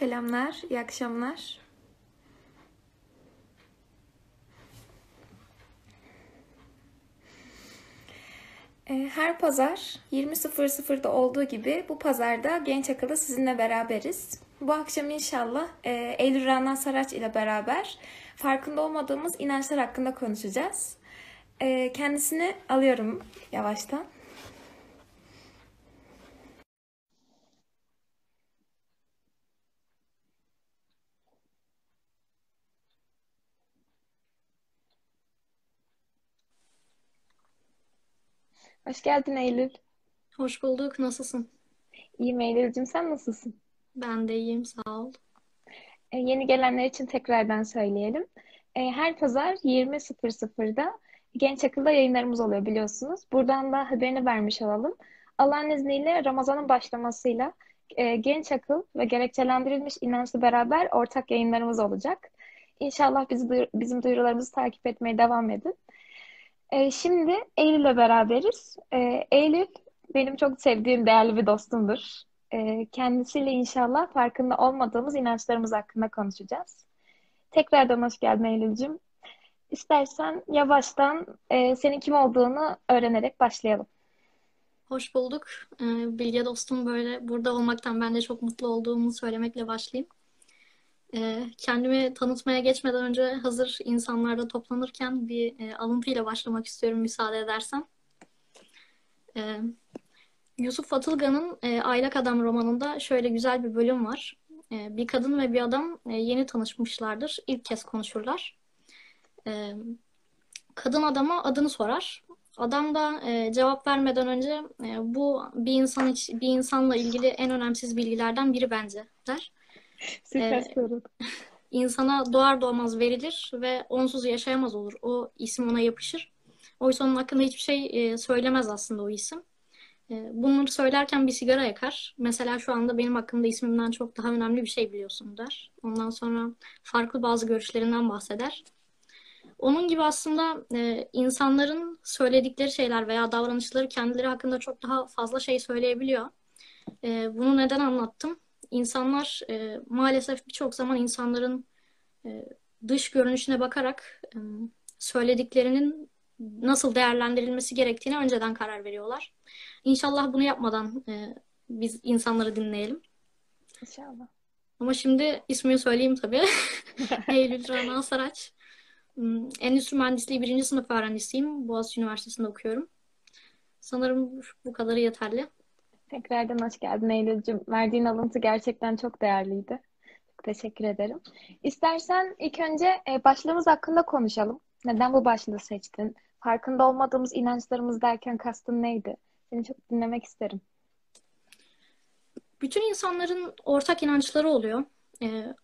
Selamlar, iyi akşamlar. Ee, Her pazar 20.00'da olduğu gibi bu pazarda Genç Akıl'da sizinle beraberiz. Bu akşam inşallah e, Eylül Rana Saraç ile beraber farkında olmadığımız inançlar hakkında konuşacağız. E, Kendisini alıyorum yavaştan. Hoş geldin Eylül. Hoş bulduk. Nasılsın? İyiyim Eylül'cüm sen nasılsın? Ben de iyiyim, sağ ol. E, Yeni gelenler için tekrardan söyleyelim. E, Her pazar 20.00'da Genç Akıl'da yayınlarımız oluyor biliyorsunuz. Buradan da haberini vermiş olalım. Allah'ın izniyle Ramazan'ın başlamasıyla e, Genç Akıl ve gerekçelendirilmiş inançla beraber ortak yayınlarımız olacak. İnşallah bizi, duyur- bizim duyurularımızı takip etmeye devam edin. E, Şimdi Eylül'le beraberiz. E, Eylül benim çok sevdiğim, değerli bir dostumdur. E, Kendisiyle inşallah farkında olmadığımız inançlarımız hakkında konuşacağız. Tekrardan hoş geldin Eylül'cüm. İstersen yavaştan e, senin kim olduğunu öğrenerek başlayalım. Hoş bulduk. Bilge dostum böyle burada olmaktan ben de çok mutlu olduğumu söylemekle başlayayım. Ee, kendimi tanıtmaya geçmeden önce hazır insanlar da toplanırken bir e, alıntıyla başlamak istiyorum müsaade edersen. Ee, Yusuf Atılgan'ın e, Aylak Adam romanında şöyle güzel bir bölüm var. E, bir kadın ve bir adam e, yeni tanışmışlardır. İlk kez konuşurlar. Kadın adama adını sorar. Adam da e, cevap vermeden önce bu bir insan bir insanla ilgili en önemsiz bilgilerden biri bence der. Süper E, soru. insana doğar doğmaz verilir ve onsuz yaşayamaz olur. O isim ona yapışır. Oysa onun hakkında hiçbir şey e, söylemez aslında o isim. E, Bunları söylerken bir sigara yakar. Mesela şu anda benim hakkımda ismimden çok daha önemli bir şey biliyorsun der. Ondan sonra farklı bazı görüşlerinden bahseder. Onun gibi aslında e, insanların söyledikleri şeyler veya davranışları kendileri hakkında çok daha fazla şey söyleyebiliyor. E, bunu neden anlattım? İnsanlar e, maalesef birçok zaman insanların e, dış görünüşüne bakarak e, söylediklerinin nasıl değerlendirilmesi gerektiğine önceden karar veriyorlar. İnşallah bunu yapmadan e, biz insanları dinleyelim. İnşallah. Ama şimdi ismini söyleyeyim tabii. Eylül Rana Saraç. Hmm, Endüstri Mühendisliği birinci sınıf öğrencisiyim. Boğaziçi Üniversitesi'nde okuyorum. Sanırım bu kadarı yeterli. Tekrardan hoş geldin Eylül'cüm. Verdiğin alıntı gerçekten çok değerliydi. Çok teşekkür ederim. İstersen ilk önce e, başlığımız hakkında konuşalım. Neden bu başlığı seçtin? Farkında olmadığımız inançlarımız derken kastın neydi? Seni çok dinlemek isterim. Bütün insanların ortak inançları oluyor. Ee,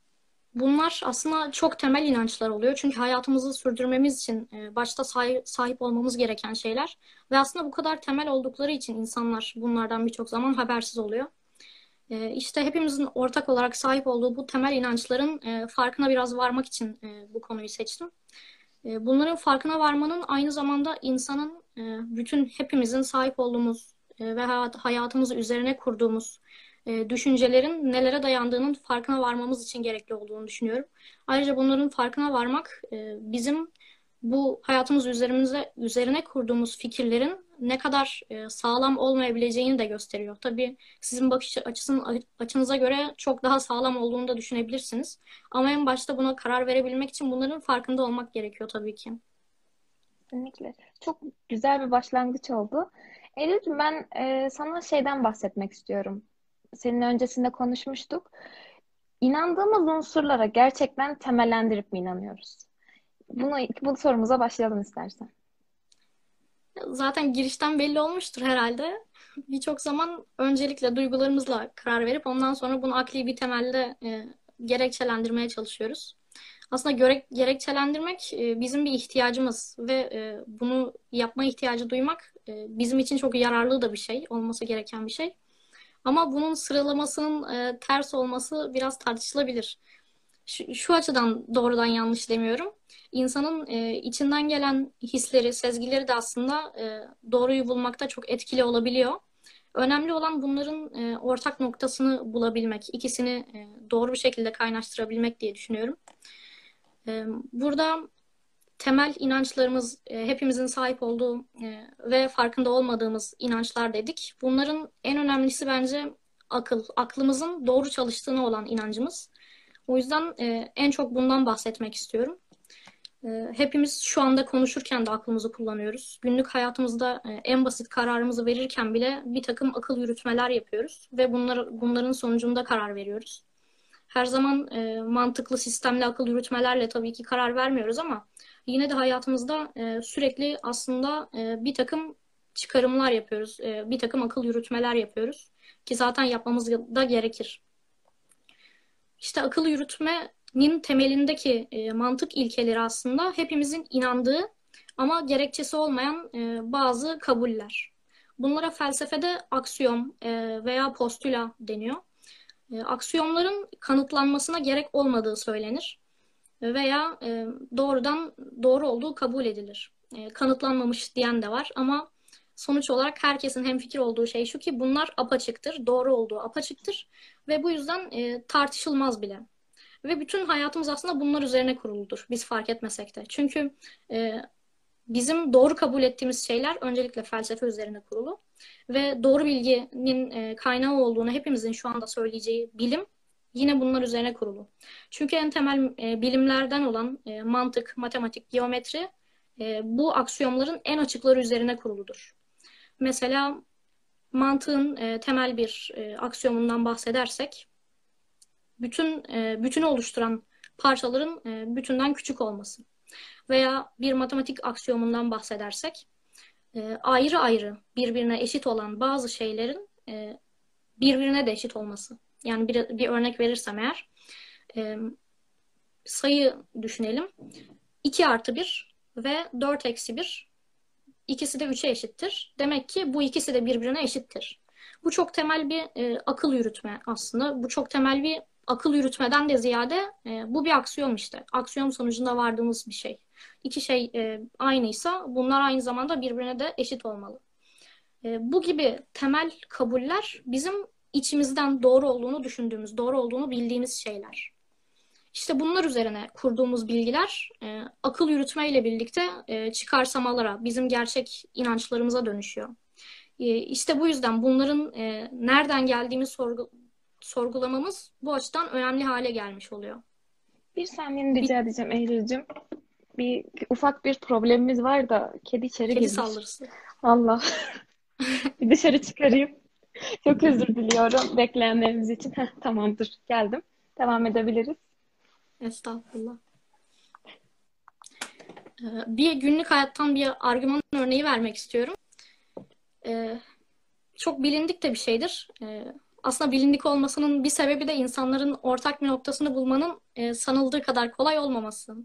bunlar aslında çok temel inançlar oluyor. Çünkü hayatımızı sürdürmemiz için e, başta sahi- sahip olmamız gereken şeyler. Ve aslında bu kadar temel oldukları için insanlar bunlardan birçok zaman habersiz oluyor. Ee, işte hepimizin ortak olarak sahip olduğu bu temel inançların e, farkına biraz varmak için e, bu konuyu seçtim. E, Bunların farkına varmanın aynı zamanda insanın e, bütün hepimizin sahip olduğumuz e, ve hayat- hayatımızı üzerine kurduğumuz e, düşüncelerin nelere dayandığının farkına varmamız için gerekli olduğunu düşünüyorum. Ayrıca bunların farkına varmak e, bizim bu hayatımız üzerimize üzerine kurduğumuz fikirlerin ne kadar e, sağlam olmayabileceğini de gösteriyor. Tabii sizin bakış açısının açınıza göre çok daha sağlam olduğunu da düşünebilirsiniz. Ama en başta buna karar verebilmek için bunların farkında olmak gerekiyor tabii ki. Kesinlikle. Çok güzel bir başlangıç oldu. Eylül'cüm ben e, sana şeyden bahsetmek istiyorum. Senin öncesinde konuşmuştuk. İnandığımız unsurlara gerçekten temellendirip mi inanıyoruz? Bunu, bu sorumuza başlayalım istersen. Zaten girişten belli olmuştur herhalde. Birçok zaman öncelikle duygularımızla karar verip ondan sonra bunu akli bir temelde e, gerekçelendirmeye çalışıyoruz. Aslında gerek, gerekçelendirmek e, bizim bir ihtiyacımız ve e, bunu yapma ihtiyacı duymak e, bizim için çok yararlı da bir şey, olması gereken bir şey. Ama bunun sıralamasının e, ters olması biraz tartışılabilir. Şu, şu açıdan doğrudan yanlış demiyorum. İnsanın e, içinden gelen hisleri, sezgileri de aslında e, doğruyu bulmakta çok etkili olabiliyor. Önemli olan bunların e, ortak noktasını bulabilmek, ikisini e, doğru bir şekilde kaynaştırabilmek diye düşünüyorum. E, burada temel inançlarımız e, hepimizin sahip olduğu e, ve farkında olmadığımız inançlar dedik. Bunların en önemlisi bence akıl, aklımızın doğru çalıştığına olan inancımız. O yüzden e, en çok bundan bahsetmek istiyorum. E, hepimiz şu anda konuşurken de aklımızı kullanıyoruz. Günlük hayatımızda e, en basit kararımızı verirken bile bir takım akıl yürütmeler yapıyoruz ve bunlar, bunların sonucunda karar veriyoruz. Her zaman e, mantıklı sistemli akıl yürütmelerle tabii ki karar vermiyoruz ama yine de hayatımızda e, sürekli aslında e, bir takım çıkarımlar yapıyoruz, e, bir takım akıl yürütmeler yapıyoruz ki zaten yapmamız da gerekir. İşte akıl yürütmenin temelindeki e, mantık ilkeleri aslında hepimizin inandığı ama gerekçesi olmayan e, bazı kabuller. Bunlara felsefede aksiyom e, veya postüla deniyor. E, aksiyomların kanıtlanmasına gerek olmadığı söylenir veya e, doğrudan doğru olduğu kabul edilir. E, kanıtlanmamış diyen de var ama sonuç olarak herkesin hemfikir olduğu şey şu ki bunlar apaçıktır, doğru olduğu apaçıktır ve bu yüzden e, tartışılmaz bile. Ve bütün hayatımız aslında bunlar üzerine kuruludur. Biz fark etmesek de. Çünkü bizim doğru kabul ettiğimiz şeyler öncelikle felsefe üzerine kurulu. Ve doğru bilginin kaynağı olduğunu hepimizin şu anda söyleyeceği bilim yine bunlar üzerine kurulu. Çünkü en temel e, bilimlerden olan e, mantık, matematik, geometri e, bu aksiyomların en açıkları üzerine kuruludur. Mesela mantığın e, temel bir e, aksiyomundan bahsedersek bütün e, bütünü oluşturan parçaların e, bütünden küçük olması veya bir matematik aksiyomundan bahsedersek e, ayrı ayrı birbirine eşit olan bazı şeylerin e, birbirine de eşit olması. Yani bir, bir örnek verirsem eğer e, sayı düşünelim. 2 artı 1 ve 4 eksi 1 ikisi de 3'e eşittir. Demek ki bu ikisi de birbirine eşittir. Bu çok temel bir e, akıl yürütme aslında. Bu çok temel bir akıl yürütmeden de ziyade e, bu bir aksiyon işte. Aksiyon sonucunda vardığımız bir şey. İki şey e, aynıysa bunlar aynı zamanda birbirine de eşit olmalı. E, bu gibi temel kabuller bizim içimizden doğru olduğunu düşündüğümüz, doğru olduğunu bildiğimiz şeyler. İşte bunlar üzerine kurduğumuz bilgiler e, akıl yürütmeyle birlikte e, çıkarsamalara, bizim gerçek inançlarımıza dönüşüyor. E, işte bu yüzden bunların e, nereden geldiğini sorgu, sorgulamamız bu açıdan önemli hale gelmiş oluyor. Bir saniye rica edeceğim Eylül'cüm. Bir ufak bir problemimiz var da kedi içeri Kedi girmiş. saldırısı. Allah. bir dışarı çıkarayım. Çok özür diliyorum bekleyenlerimiz için. Tamamdır geldim. Devam edebiliriz. Estağfurullah. Ee, Bir günlük hayattan bir argüman örneği vermek istiyorum. Ee, Çok bilindik de bir şeydir. Ee, Aslında bilindik olmasının bir sebebi de insanların ortak bir noktasını bulmanın e, sanıldığı kadar kolay olmaması.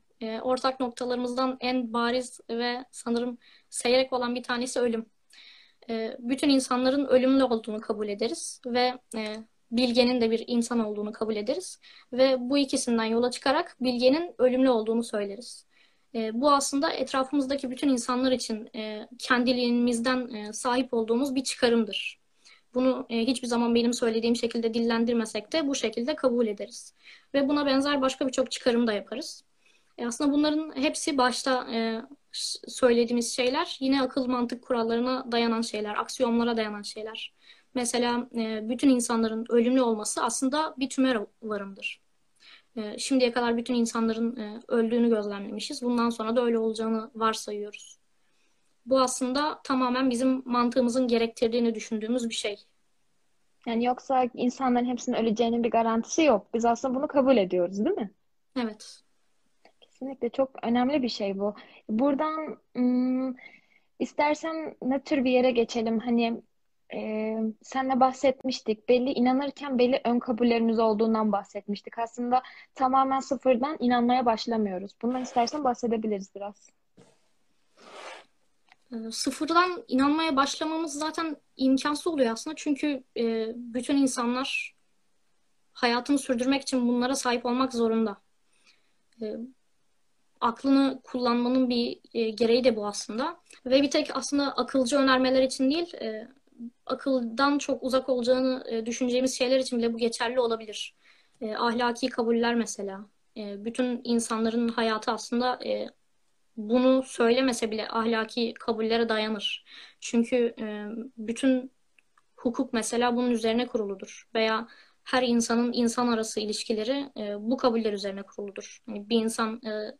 Ortak noktalarımızdan en bariz ve sanırım seyrek olan bir tanesi ölüm. Ee, Bütün insanların ölümlü olduğunu kabul ederiz ve e, bilgenin de bir insan olduğunu kabul ederiz. Ve bu ikisinden yola çıkarak bilgenin ölümlü olduğunu söyleriz. E, bu aslında etrafımızdaki bütün insanlar için e, kendiliğimizden e, sahip olduğumuz bir çıkarımdır. Bunu e, hiçbir zaman benim söylediğim şekilde dillendirmesek de bu şekilde kabul ederiz. Ve buna benzer başka birçok çıkarım da yaparız. E, aslında bunların hepsi başta e, söylediğimiz şeyler yine akıl mantık kurallarına dayanan şeyler, aksiyonlara dayanan şeyler. Mesela e, bütün insanların ölümlü olması aslında bir tümör varımdır. E, şimdiye kadar bütün insanların e, öldüğünü gözlemlemişiz. Bundan sonra da öyle olacağını varsayıyoruz. Bu aslında tamamen bizim mantığımızın gerektirdiğini düşündüğümüz bir şey. Yani yoksa insanların hepsinin öleceğinin bir garantisi yok. Biz aslında bunu kabul ediyoruz, değil mi? Evet. Kesinlikle çok önemli bir şey bu. Buradan istersen ne tür bir yere geçelim? Hani e, senle bahsetmiştik. Belli inanırken belli ön kabullerimiz olduğundan bahsetmiştik. Aslında tamamen sıfırdan inanmaya başlamıyoruz. Bundan istersen bahsedebiliriz biraz. Sıfırdan inanmaya başlamamız zaten imkansız oluyor aslında. Çünkü e, bütün insanlar hayatını sürdürmek için bunlara sahip olmak zorunda. Aklını kullanmanın bir e, gereği de bu aslında. Ve bir tek aslında akılcı önermeler için değil, e, akıldan çok uzak olacağını e, düşüneceğimiz şeyler için bile bu geçerli olabilir. e, ahlaki kabuller mesela. E, bütün insanların hayatı aslında e, bunu söylemese bile ahlaki kabullere dayanır. Çünkü e, bütün hukuk mesela bunun üzerine kuruludur. Veya her insanın insan arası ilişkileri e, bu kabuller üzerine kuruludur. Yani bir insan e,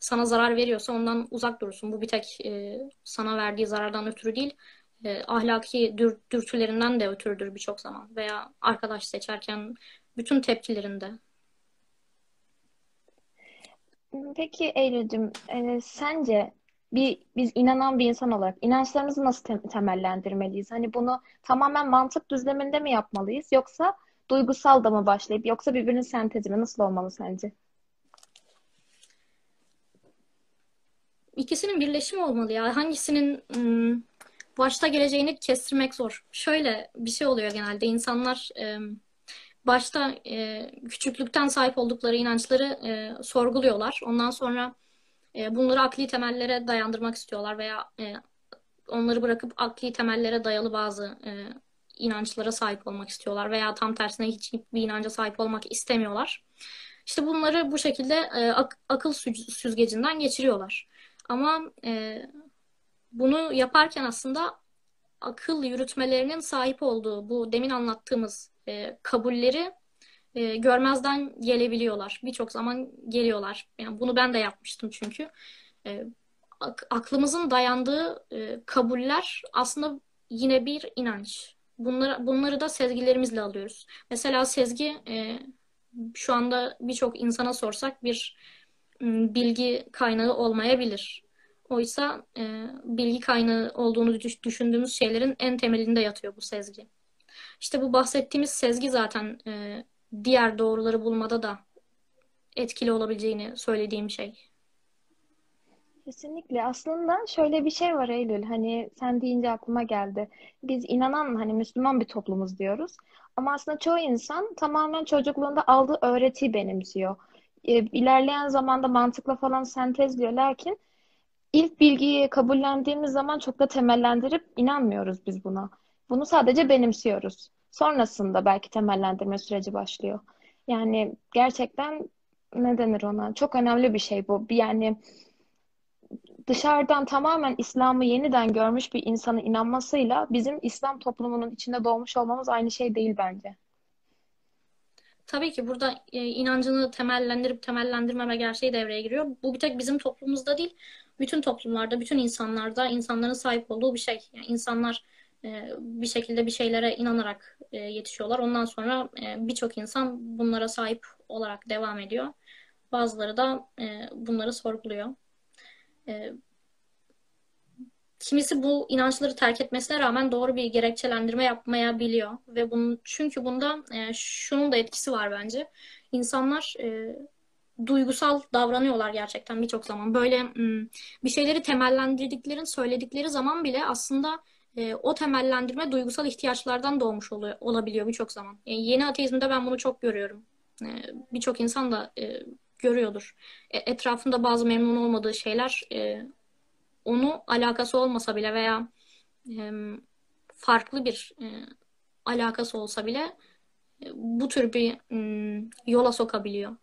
sana zarar veriyorsa ondan uzak durursun. Bu bir tek e, sana verdiği zarardan ötürü değil, e, ahlaki dür, dürtülerinden de ötürüdür birçok zaman. Veya arkadaş seçerken bütün tepkilerinde. Peki Eylül'cüm, e, sence bir biz inanan bir insan olarak inançlarımızı nasıl tem- temellendirmeliyiz? Hani bunu tamamen mantık düzleminde mi yapmalıyız yoksa duygusal da mı başlayıp yoksa birbirinin sentezi mi? Nasıl olmalı sence? İkisinin birleşimi olmalı ya. Hangisinin ım, başta geleceğini kestirmek zor. Şöyle bir şey oluyor genelde. İnsanlar ım, başta e, küçüklükten sahip oldukları inançları e, sorguluyorlar. Ondan sonra e, bunları akli temellere dayandırmak istiyorlar veya e, onları bırakıp akli temellere dayalı bazı e, inançlara sahip olmak istiyorlar veya tam tersine hiç bir inanca sahip olmak istemiyorlar. İşte bunları bu şekilde e, ak- akıl süz- süzgecinden geçiriyorlar. Ama e, bunu yaparken aslında akıl yürütmelerinin sahip olduğu bu demin anlattığımız e, kabulleri e, görmezden gelebiliyorlar. Birçok zaman geliyorlar. Yani bunu ben de yapmıştım çünkü. E, ak- aklımızın dayandığı e, kabuller aslında yine bir inanç. Bunları, bunları da sezgilerimizle alıyoruz. Mesela sezgi e, şu anda birçok insana sorsak bir bilgi kaynağı olmayabilir. Oysa e, bilgi kaynağı olduğunu düş- düşündüğümüz şeylerin en temelinde yatıyor bu sezgi. İşte bu bahsettiğimiz sezgi zaten e, diğer doğruları bulmada da etkili olabileceğini söylediğim şey. Kesinlikle. Aslında şöyle bir şey var Eylül. Hani sen deyince aklıma geldi. Biz inanan hani Müslüman bir toplumuz diyoruz. Ama aslında çoğu insan tamamen çocukluğunda aldığı öğretiyi benimsiyor. E, ilerleyen zamanda mantıkla falan sentezliyor. Lakin ilk bilgiyi kabullendiğimiz zaman çok da temellendirip inanmıyoruz biz buna. Bunu sadece benimsiyoruz. Sonrasında belki temellendirme süreci başlıyor. Yani gerçekten ne denir ona? Çok önemli bir şey bu. Yani dışarıdan tamamen İslam'ı yeniden görmüş bir insanın inanmasıyla bizim İslam toplumunun içinde doğmuş olmamız aynı şey değil bence. Tabii ki burada e, inancını temellendirip temellendirmeme gerçeği devreye giriyor. Bu bir tek bizim toplumumuzda değil, bütün toplumlarda, bütün insanlarda insanların sahip olduğu bir şey. Yani insanlar e, bir şekilde bir şeylere inanarak e, yetişiyorlar. Ondan sonra birçok insan bunlara sahip olarak devam ediyor. Bazıları da bunları sorguluyor. Kimisi bu inançları terk etmesine rağmen doğru bir gerekçelendirme yapmayabiliyor ve bunun çünkü bunda e, şunun da etkisi var bence. İnsanlar e, duygusal davranıyorlar gerçekten birçok zaman. Böyle m, bir şeyleri temellendirdiklerini söyledikleri zaman bile aslında e, o temellendirme duygusal ihtiyaçlardan doğmuş oluyor, olabiliyor birçok zaman. E, yeni ateizmde ben bunu çok görüyorum. E, birçok insan da e, görüyordur. E, etrafında bazı memnun olmadığı şeyler e, onu alakası olmasa bile veya e, farklı bir e, alakası olsa bile e, bu tür bir m, yola sokabiliyor.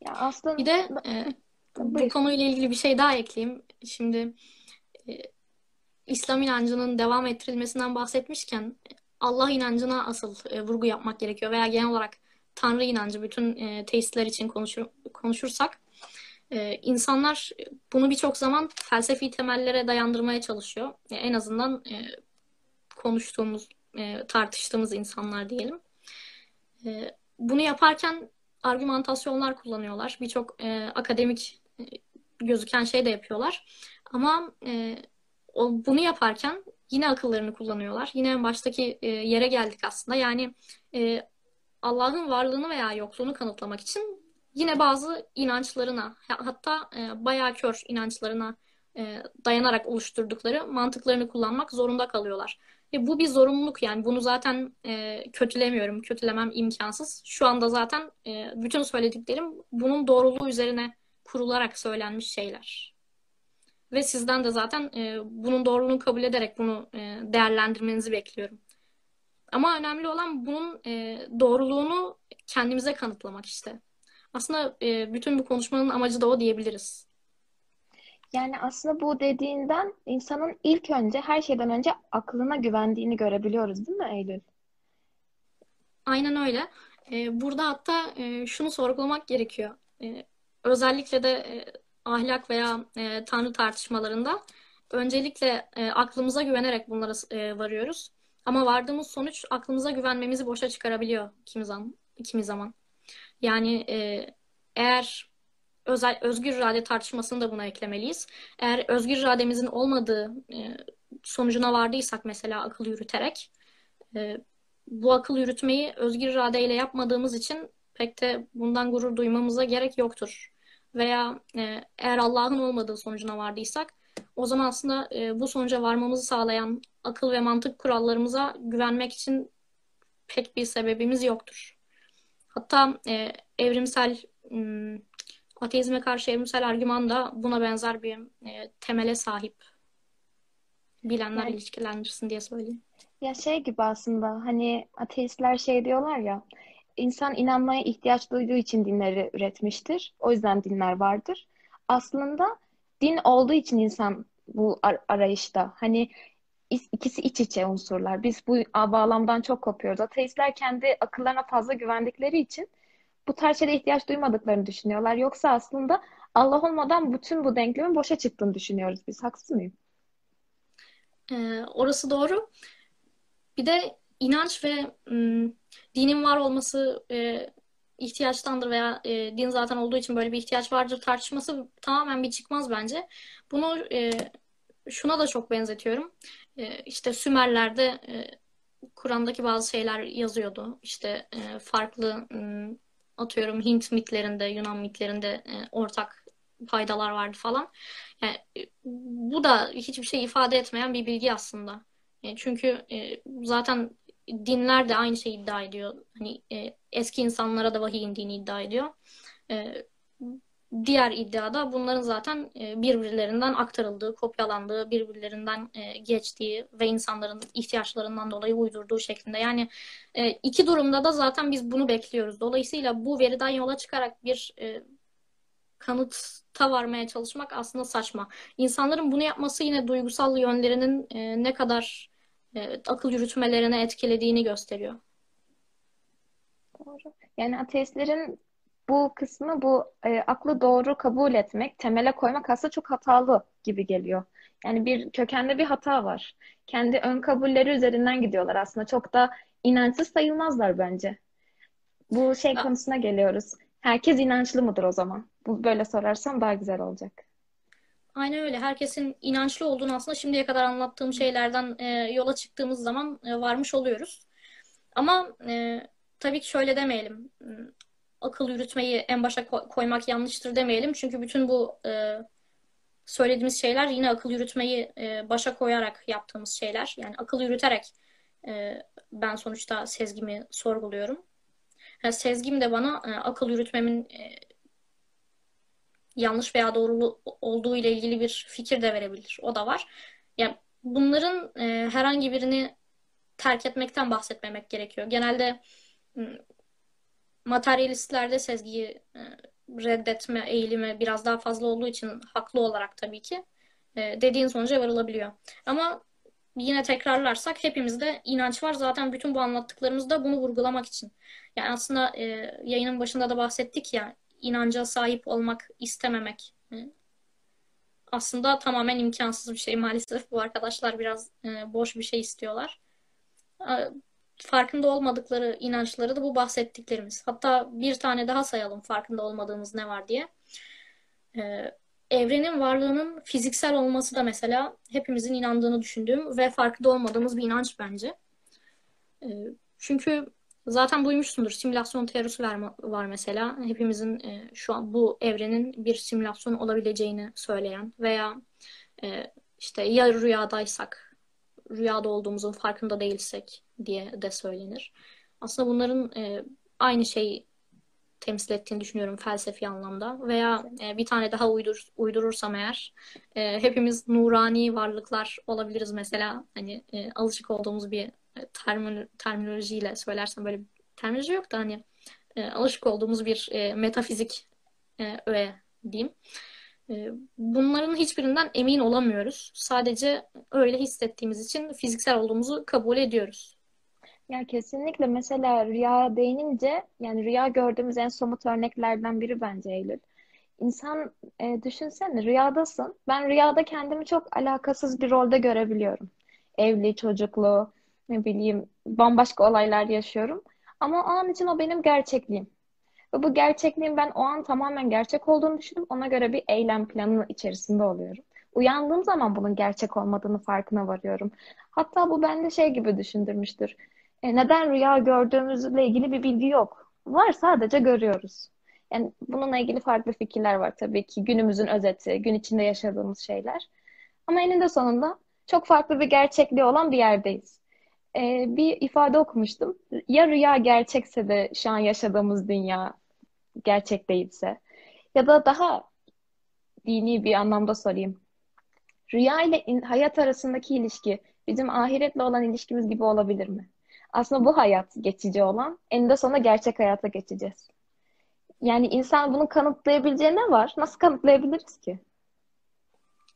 Ya Bir aslında de e, bu konuyla ilgili bir şey daha ekleyeyim. Şimdi e, İslam inancının devam ettirilmesinden bahsetmişken Allah inancına asıl e, vurgu yapmak gerekiyor veya genel olarak Tanrı inancı bütün e, teistler için konuşur, konuşursak e, insanlar bunu birçok zaman felsefi temellere dayandırmaya çalışıyor. E, en azından e, konuştuğumuz, e, tartıştığımız insanlar diyelim. E, bunu yaparken argümantasyonlar kullanıyorlar. Birçok e, akademik e, gözüken şey de yapıyorlar. Ama e, o, bunu yaparken yine akıllarını kullanıyorlar. Yine en baştaki e, yere geldik aslında. Yani e, Allah'ın varlığını veya yokluğunu kanıtlamak için yine bazı inançlarına hatta e, bayağı kör inançlarına e, dayanarak oluşturdukları mantıklarını kullanmak zorunda kalıyorlar. Ve bu bir zorunluluk yani bunu zaten e, kötülemiyorum, kötülemem imkansız. Şu anda zaten e, bütün söylediklerim bunun doğruluğu üzerine kurularak söylenmiş şeyler. Ve sizden de zaten e, bunun doğruluğunu kabul ederek bunu e, değerlendirmenizi bekliyorum. Ama önemli olan bunun e, doğruluğunu kendimize kanıtlamak işte. Aslında e, bütün bu konuşmanın amacı da o diyebiliriz. Yani aslında bu dediğinden insanın ilk önce her şeyden önce aklına güvendiğini görebiliyoruz, değil mi Eylül? Aynen öyle. E, burada hatta e, şunu sorgulamak gerekiyor. E, özellikle de e, ahlak veya e, tanrı tartışmalarında öncelikle e, aklımıza güvenerek bunlara e, varıyoruz. Ama vardığımız sonuç aklımıza güvenmemizi boşa çıkarabiliyor kimi zaman. Kimi zaman. Yani e, eğer özel özgür irade tartışmasını da buna eklemeliyiz. Eğer özgür irademizin olmadığı e, sonucuna vardıysak mesela akıl yürüterek e, bu akıl yürütmeyi özgür iradeyle yapmadığımız için pek de bundan gurur duymamıza gerek yoktur. Veya e, eğer Allah'ın olmadığı sonucuna vardıysak o zaman aslında e, bu sonuca varmamızı sağlayan akıl ve mantık kurallarımıza güvenmek için pek bir sebebimiz yoktur. Hatta e, evrimsel ateizme karşı evrimsel argüman da buna benzer bir e, temele sahip. Bilenler Yani ilişkilendirsin diye söyleyeyim. ya şey gibi aslında hani ateistler şey diyorlar ya insan inanmaya ihtiyaç duyduğu için dinleri üretmiştir. O yüzden dinler vardır. Aslında din olduğu için insan bu ar- arayışta. Hani ikisi iç içe unsurlar. Biz bu bağlamdan çok kopuyoruz. Ateistler kendi akıllarına fazla güvendikleri için bu tarz şeylere ihtiyaç duymadıklarını düşünüyorlar. Yoksa aslında Allah olmadan bütün bu denklemin boşa çıktığını düşünüyoruz biz. Haksız mıyım? E, orası doğru. Bir de inanç ve m, dinin var olması e, ihtiyaçtandır veya e, din zaten olduğu için böyle bir ihtiyaç vardır tartışması tamamen bir çıkmaz bence. Bunu e, şuna da çok benzetiyorum. E, işte Sümerler'de e, Kur'an'daki bazı şeyler yazıyordu. İşte e, farklı atıyorum Hint mitlerinde, Yunan mitlerinde e, ortak faydalar vardı falan. Yani, e, bu da hiçbir şey ifade etmeyen bir bilgi aslında. E, çünkü e, zaten dinler de aynı şeyi iddia ediyor. Hani e, eski insanlara da vahiy indiğini iddia ediyor. E, diğer iddiada bunların zaten e, birbirlerinden aktarıldığı, kopyalandığı, birbirlerinden e, geçtiği ve insanların ihtiyaçlarından dolayı uydurduğu şeklinde. Yani e, iki durumda da zaten biz bunu bekliyoruz. Dolayısıyla bu veriden yola çıkarak bir kanıta varmaya çalışmak aslında saçma. İnsanların bunu yapması yine duygusal yönlerinin ne kadar akıl yürütmelerine etkilediğini gösteriyor. Doğru. Yani ateistlerin bu kısmı bu e, aklı doğru kabul etmek, temele koymak aslında çok hatalı gibi geliyor. Yani bir kökende bir hata var. Kendi ön kabulleri üzerinden gidiyorlar aslında. Çok da inançsız sayılmazlar bence. Bu şey konusuna geliyoruz. Herkes inançlı mıdır o zaman? Bu böyle sorarsam daha güzel olacak. aynen öyle. Herkesin inançlı olduğunu aslında şimdiye kadar anlattığım şeylerden e, yola çıktığımız zaman e, varmış oluyoruz. Ama e, tabii ki şöyle demeyelim. Akıl yürütmeyi en başa ko- koymak yanlıştır demeyelim. Çünkü bütün bu e, söylediğimiz şeyler yine akıl yürütmeyi e, başa koyarak yaptığımız şeyler. Yani akıl yürüterek e, ben sonuçta sezgimi sorguluyorum. Ha, sezgim de bana e, akıl yürütmemin e, yanlış veya doğru olduğu ile ilgili bir fikir de verebilir. O da var. Yani bunların e, herhangi birini terk etmekten bahsetmemek gerekiyor. Genelde materyalistlerde sezgiyi e, reddetme eğilimi biraz daha fazla olduğu için haklı olarak tabii ki e, dediğin sonuca varılabiliyor. Ama yine tekrarlarsak hepimizde inanç var. Zaten bütün bu anlattıklarımız da bunu vurgulamak için. Yani aslında e, yayının başında da bahsettik ya inanca sahip olmak istememek aslında tamamen imkansız bir şey maalesef. Bu arkadaşlar biraz e, boş bir şey istiyorlar. Farkında olmadıkları inançları da bu bahsettiklerimiz. Hatta bir tane daha sayalım farkında olmadığımız ne var diye. E, evrenin varlığının fiziksel olması da mesela hepimizin inandığını düşündüğüm ve farkında olmadığımız bir inanç bence. E, çünkü zaten duymuşsundur simülasyon teorisi var mesela. Hepimizin e, şu an bu evrenin bir simülasyon olabileceğini söyleyen veya e, işte ya rüyadaysak, rüyada olduğumuzun farkında değilsek diye de söylenir. Aslında bunların e, aynı şeyi temsil ettiğini düşünüyorum felsefi anlamda. Veya e, bir tane daha uydur, uydurursam eğer e, hepimiz nurani varlıklar olabiliriz mesela. Hani e, alışık olduğumuz bir e, termin, terminolojiyle söylersem böyle terminoloji yok da hani e, alışık olduğumuz bir e, metafizik e, öğe diyeyim. E, bunların hiçbirinden emin olamıyoruz. Sadece öyle hissettiğimiz için fiziksel olduğumuzu kabul ediyoruz. Ya kesinlikle mesela rüya değinince yani rüya gördüğümüz en somut örneklerden biri bence Eylül. İnsan e, düşünsene rüyadasın. Ben rüyada kendimi çok alakasız bir rolde görebiliyorum. Evli, çocuklu, ne bileyim bambaşka olaylar yaşıyorum. Ama o an için o benim gerçekliğim. Ve bu gerçekliğin ben o an tamamen gerçek olduğunu düşünüp ona göre bir eylem planı içerisinde oluyorum. Uyandığım zaman bunun gerçek olmadığını farkına varıyorum. Hatta bu bende şey gibi düşündürmüştür. E, neden rüya gördüğümüzle ilgili bir bilgi yok. Var sadece görüyoruz. Yani bununla ilgili farklı fikirler var tabii ki. Günümüzün özeti, gün içinde yaşadığımız şeyler. Ama eninde sonunda çok farklı bir gerçekliği olan bir yerdeyiz. Ee, bir ifade okumuştum. Ya rüya gerçekse de şu an yaşadığımız dünya gerçek değilse ya da daha dini bir anlamda sorayım. Rüya ile hayat arasındaki ilişki bizim ahiretle olan ilişkimiz gibi olabilir mi? Aslında bu hayat geçici olan, eninde sonunda gerçek hayata geçeceğiz. Yani insan bunu kanıtlayabileceği ne var? Nasıl kanıtlayabiliriz ki?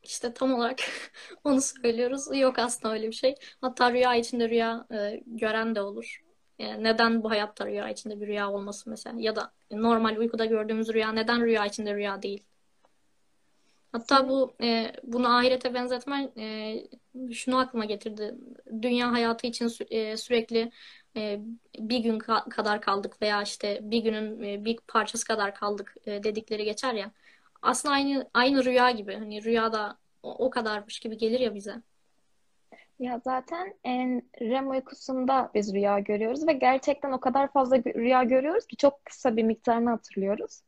İşte tam olarak onu söylüyoruz. Yok aslında öyle bir şey. Hatta rüya içinde rüya e, gören de olur. Yani neden bu hayatta rüya içinde bir rüya olması mesela? Ya da normal uykuda gördüğümüz rüya neden rüya içinde rüya değil? Hatta bu e, bunu ahirete benzetmen e, şunu aklıma getirdi. Dünya hayatı için sü e, sürekli e, bir gün ka kadar kaldık veya işte bir günün e, bir parçası kadar kaldık e, dedikleri geçer ya. Aslında aynı aynı rüya gibi. Hani rüyada o, o kadarmış gibi gelir ya bize. Ya zaten en REM uykusunda biz rüya görüyoruz ve gerçekten o kadar fazla rüya görüyoruz ki çok kısa bir miktarını hatırlıyoruz.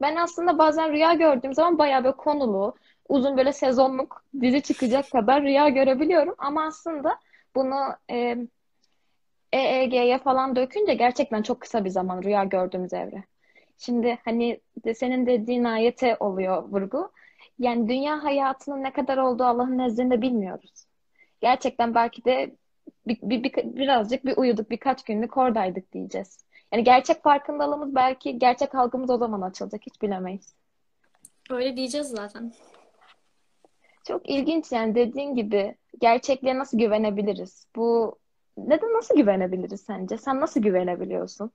Ben aslında bazen rüya gördüğüm zaman bayağı böyle konulu, uzun böyle sezonluk dizi çıkacak kadar rüya görebiliyorum. Ama aslında bunu e, EEG'ye falan dökünce gerçekten çok kısa bir zaman rüya gördüğümüz evre. Şimdi hani senin dediğin ayete oluyor vurgu. Yani dünya hayatının ne kadar olduğu Allah'ın nezdinde bilmiyoruz. Gerçekten belki de bir, bir, bir, birazcık bir uyuduk, birkaç günlük oradaydık diyeceğiz. Yani gerçek farkındalığımız belki gerçek algımız o zaman açılacak. Hiç bilemeyiz. Öyle diyeceğiz zaten. Çok ilginç yani dediğin gibi gerçekliğe nasıl güvenebiliriz? Bu neden nasıl güvenebiliriz sence? Sen nasıl güvenebiliyorsun?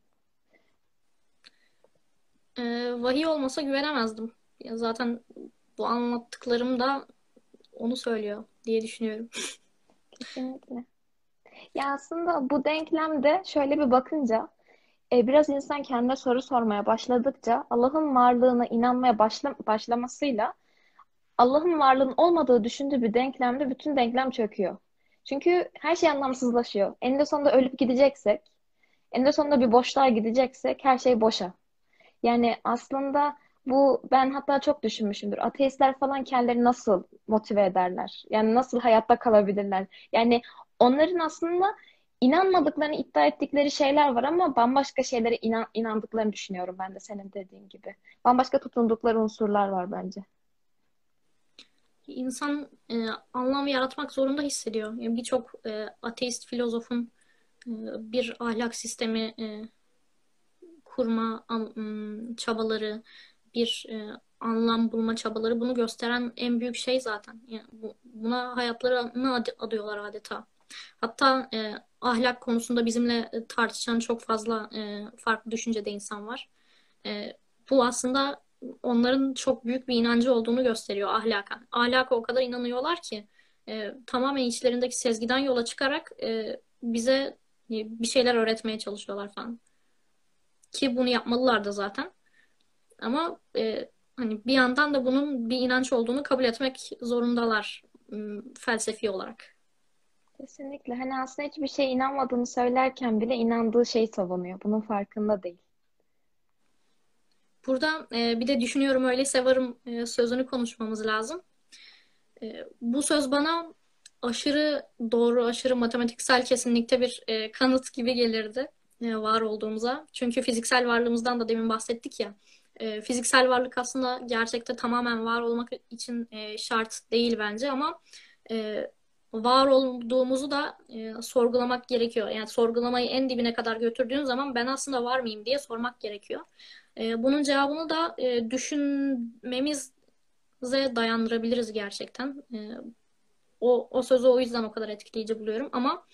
Ee, vahiy olmasa güvenemezdim. Ya zaten bu anlattıklarım da onu söylüyor diye düşünüyorum. Kesinlikle. Ya aslında bu denklemde şöyle bir bakınca e, biraz insan kendine soru sormaya başladıkça Allah'ın varlığına inanmaya başla, başlamasıyla Allah'ın varlığının olmadığı düşündüğü bir denklemde bütün denklem çöküyor. Çünkü her şey anlamsızlaşıyor. Eninde sonunda ölüp gideceksek, eninde sonunda bir boşluğa gideceksek her şey boşa. Yani aslında bu ben hatta çok düşünmüşümdür. Ateistler falan kendileri nasıl motive ederler? Yani nasıl hayatta kalabilirler? Yani onların aslında inanmadıklarını iddia ettikleri şeyler var ama bambaşka şeylere inan, inandıklarını düşünüyorum ben de senin dediğin gibi. Bambaşka tutundukları unsurlar var bence. İnsan e, anlam yaratmak zorunda hissediyor. Yani Birçok e, ateist filozofun e, bir ahlak sistemi e, kurma am, çabaları, bir e, anlam bulma çabaları bunu gösteren en büyük şey zaten. Yani bu, buna hayatlarını ad adıyorlar adeta. Hatta e, ahlak konusunda bizimle tartışan çok fazla e, farklı düşüncede insan var. E, bu aslında onların çok büyük bir inancı olduğunu gösteriyor ahlaka. Ahlaka o kadar inanıyorlar ki e, tamamen içlerindeki sezgiden yola çıkarak e, bize e, bir şeyler öğretmeye çalışıyorlar falan. Ki bunu yapmalılar da zaten. Ama e, hani bir yandan da bunun bir inanç olduğunu kabul etmek zorundalar felsefi olarak. Kesinlikle. Hani aslında hiçbir şeye inanmadığını söylerken bile inandığı şeyi savunuyor. Bunun farkında değil. Burada e, bir de düşünüyorum öyleyse varım e, sözünü konuşmamız lazım. E, bu söz bana aşırı doğru, aşırı matematiksel kesinlikte bir e, kanıt gibi gelirdi e, var olduğumuza. Çünkü fiziksel varlığımızdan da demin bahsettik ya. E, fiziksel varlık aslında gerçekte tamamen var olmak için e, şart değil bence ama e, var olduğumuzu da e, sorgulamak gerekiyor. Yani sorgulamayı en dibine kadar götürdüğün zaman ben aslında var mıyım diye sormak gerekiyor. E, bunun cevabını da e, düşünmemize dayandırabiliriz gerçekten. E, o, o sözü o yüzden o kadar etkileyici buluyorum. Ama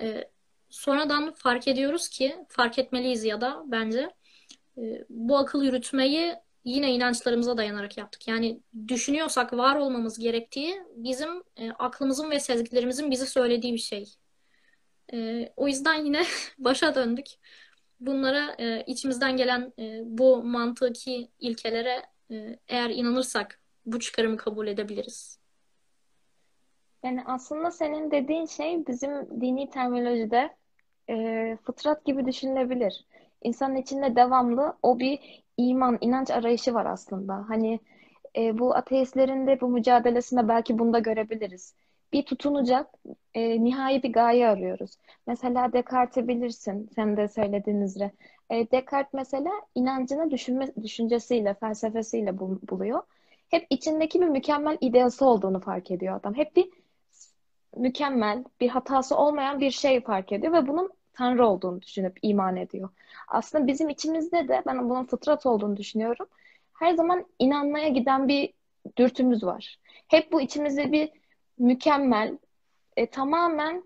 e, sonradan fark ediyoruz ki, fark etmeliyiz ya da bence e, bu akıl yürütmeyi yine inançlarımıza dayanarak yaptık. Yani düşünüyorsak var olmamız gerektiği bizim e, aklımızın ve sezgilerimizin bize söylediği bir şey. E, o yüzden yine başa döndük. Bunlara e, içimizden gelen e, bu mantıki ilkelere e, eğer inanırsak bu çıkarımı kabul edebiliriz. Yani aslında senin dediğin şey bizim dini terminolojide e, fıtrat gibi düşünülebilir. İnsanın içinde devamlı o bir iman, inanç arayışı var aslında. Hani e, bu ateistlerin de bu mücadelesinde belki bunu da görebiliriz. Bir tutunacak e, nihai bir gaye arıyoruz. Mesela Descartes'i bilirsin, sen de söylediğin üzere. E, Descartes mesela inancını düşünme, düşüncesiyle, felsefesiyle bul, buluyor. Hep içindeki bir mükemmel ideası olduğunu fark ediyor adam. Hep bir mükemmel, bir hatası olmayan bir şey fark ediyor ve bunun Tanrı olduğunu düşünüp iman ediyor. Aslında bizim içimizde de ben bunun fıtrat olduğunu düşünüyorum. Her zaman inanmaya giden bir dürtümüz var. Hep bu içimizde bir mükemmel, e, tamamen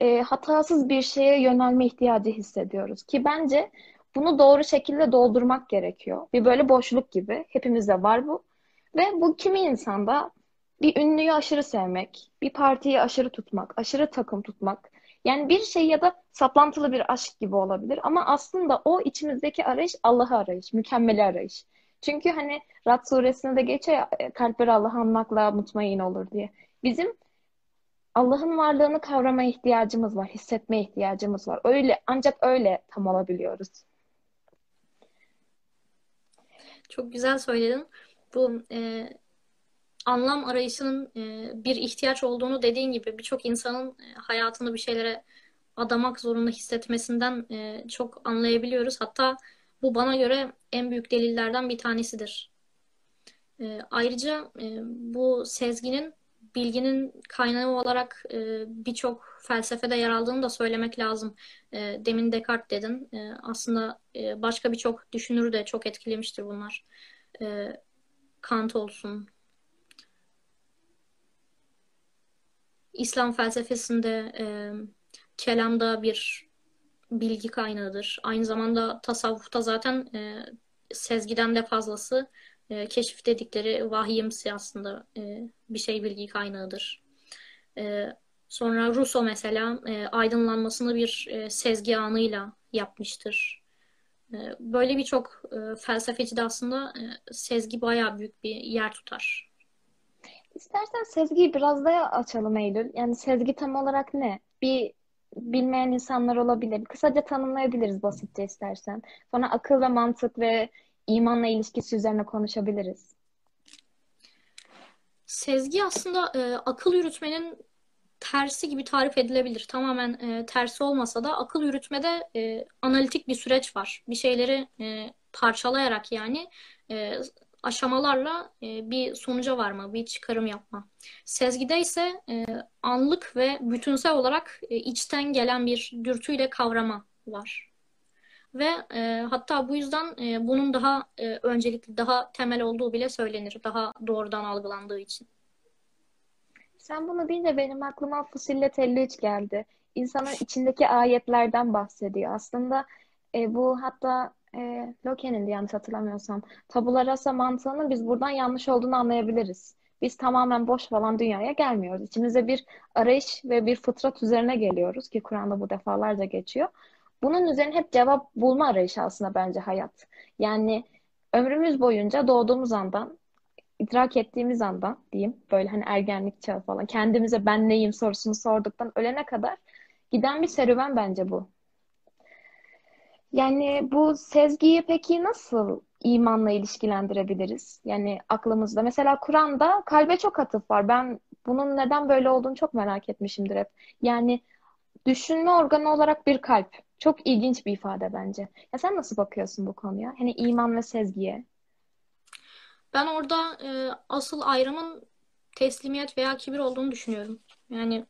e, hatasız bir şeye yönelme ihtiyacı hissediyoruz. Ki bence bunu doğru şekilde doldurmak gerekiyor. Bir böyle boşluk gibi. Hepimizde var bu. Ve bu kimi insanda bir ünlüyü aşırı sevmek, bir partiyi aşırı tutmak, aşırı takım tutmak, yani bir şey ya da saplantılı bir aşk gibi olabilir ama aslında o içimizdeki arayış Allah'ı arayış, mükemmeli arayış. Çünkü hani Rad suresinde de geçiyor ya, e, kalpleri Allah'ı anmakla mutmain olur diye. Bizim Allah'ın varlığını kavramaya ihtiyacımız var, hissetmeye ihtiyacımız var. Öyle ancak öyle tam olabiliyoruz. Çok güzel söyledin. Bu e, anlam arayışının e, bir ihtiyaç olduğunu dediğin gibi birçok insanın e, hayatını bir şeylere adamak zorunda hissetmesinden e, çok anlayabiliyoruz. Hatta bu bana göre en büyük delillerden bir tanesidir. Ayrıca bu sezginin bilginin kaynağı olarak birçok felsefede yer aldığını da söylemek lazım. Demin Descartes dedin. Aslında başka birçok düşünür de çok etkilemiştir bunlar. Kant olsun, İslam felsefesinde e, kelamda bir bilgi kaynağıdır. Aynı zamanda tasavvufta zaten e, sezgiden de fazlası e, keşif dedikleri vahiyimsi aslında e, bir şey bilgi kaynağıdır. E, sonra Rousseau mesela e, aydınlanmasını bir e, sezgi anıyla yapmıştır. E, böyle birçok e, felsefeci de aslında e, sezgi bayağı büyük bir yer tutar. İstersen sezgiyi biraz daha açalım Eylül. Yani sezgi tam olarak ne? Bir bilmeyen insanlar olabilir. Kısaca tanımlayabiliriz basitçe istersen. Sonra akıl ve mantık ve imanla ilişkisi üzerine konuşabiliriz. Sezgi aslında e, akıl yürütmenin tersi gibi tarif edilebilir. Tamamen e, tersi olmasa da akıl yürütmede e, analitik bir süreç var. Bir şeyleri e, parçalayarak yani e, aşamalarla e, bir sonuca varma, bir çıkarım yapma. Sezgide ise e, anlık ve bütünsel olarak e, içten gelen bir dürtüyle kavrama var. Ve e, hatta bu yüzden e, bunun daha e, öncelikli, daha temel olduğu bile söylenir. Daha doğrudan algılandığı için. Sen bunu deyince benim aklıma Fusillet 53 geldi. İnsanın içindeki ayetlerden bahsediyor. Aslında e, bu hatta e, Loke'nin yanlış hatırlamıyorsam tabula rasa mantığının biz buradan yanlış olduğunu anlayabiliriz. Biz tamamen boş falan dünyaya gelmiyoruz. İçimize bir arayış ve bir fıtrat üzerine geliyoruz ki Kur'an'da bu defalarca geçiyor. Bunun üzerine hep cevap bulma arayışı aslında bence hayat. Yani ömrümüz boyunca doğduğumuz andan, idrak ettiğimiz andan diyeyim böyle hani ergenlik çağı falan kendimize ben neyim sorusunu sorduktan ölene kadar giden bir serüven bence bu. Yani bu sezgiyi peki nasıl imanla ilişkilendirebiliriz? Yani aklımızda. Mesela Kur'an'da kalbe çok atıf var. Ben bunun neden böyle olduğunu çok merak etmişimdir hep. Yani düşünme organı olarak bir kalp. Çok ilginç bir ifade bence. Ya sen nasıl bakıyorsun bu konuya? Hani iman ve sezgiye. Ben orada e, asıl ayrımın teslimiyet veya kibir olduğunu düşünüyorum. Yani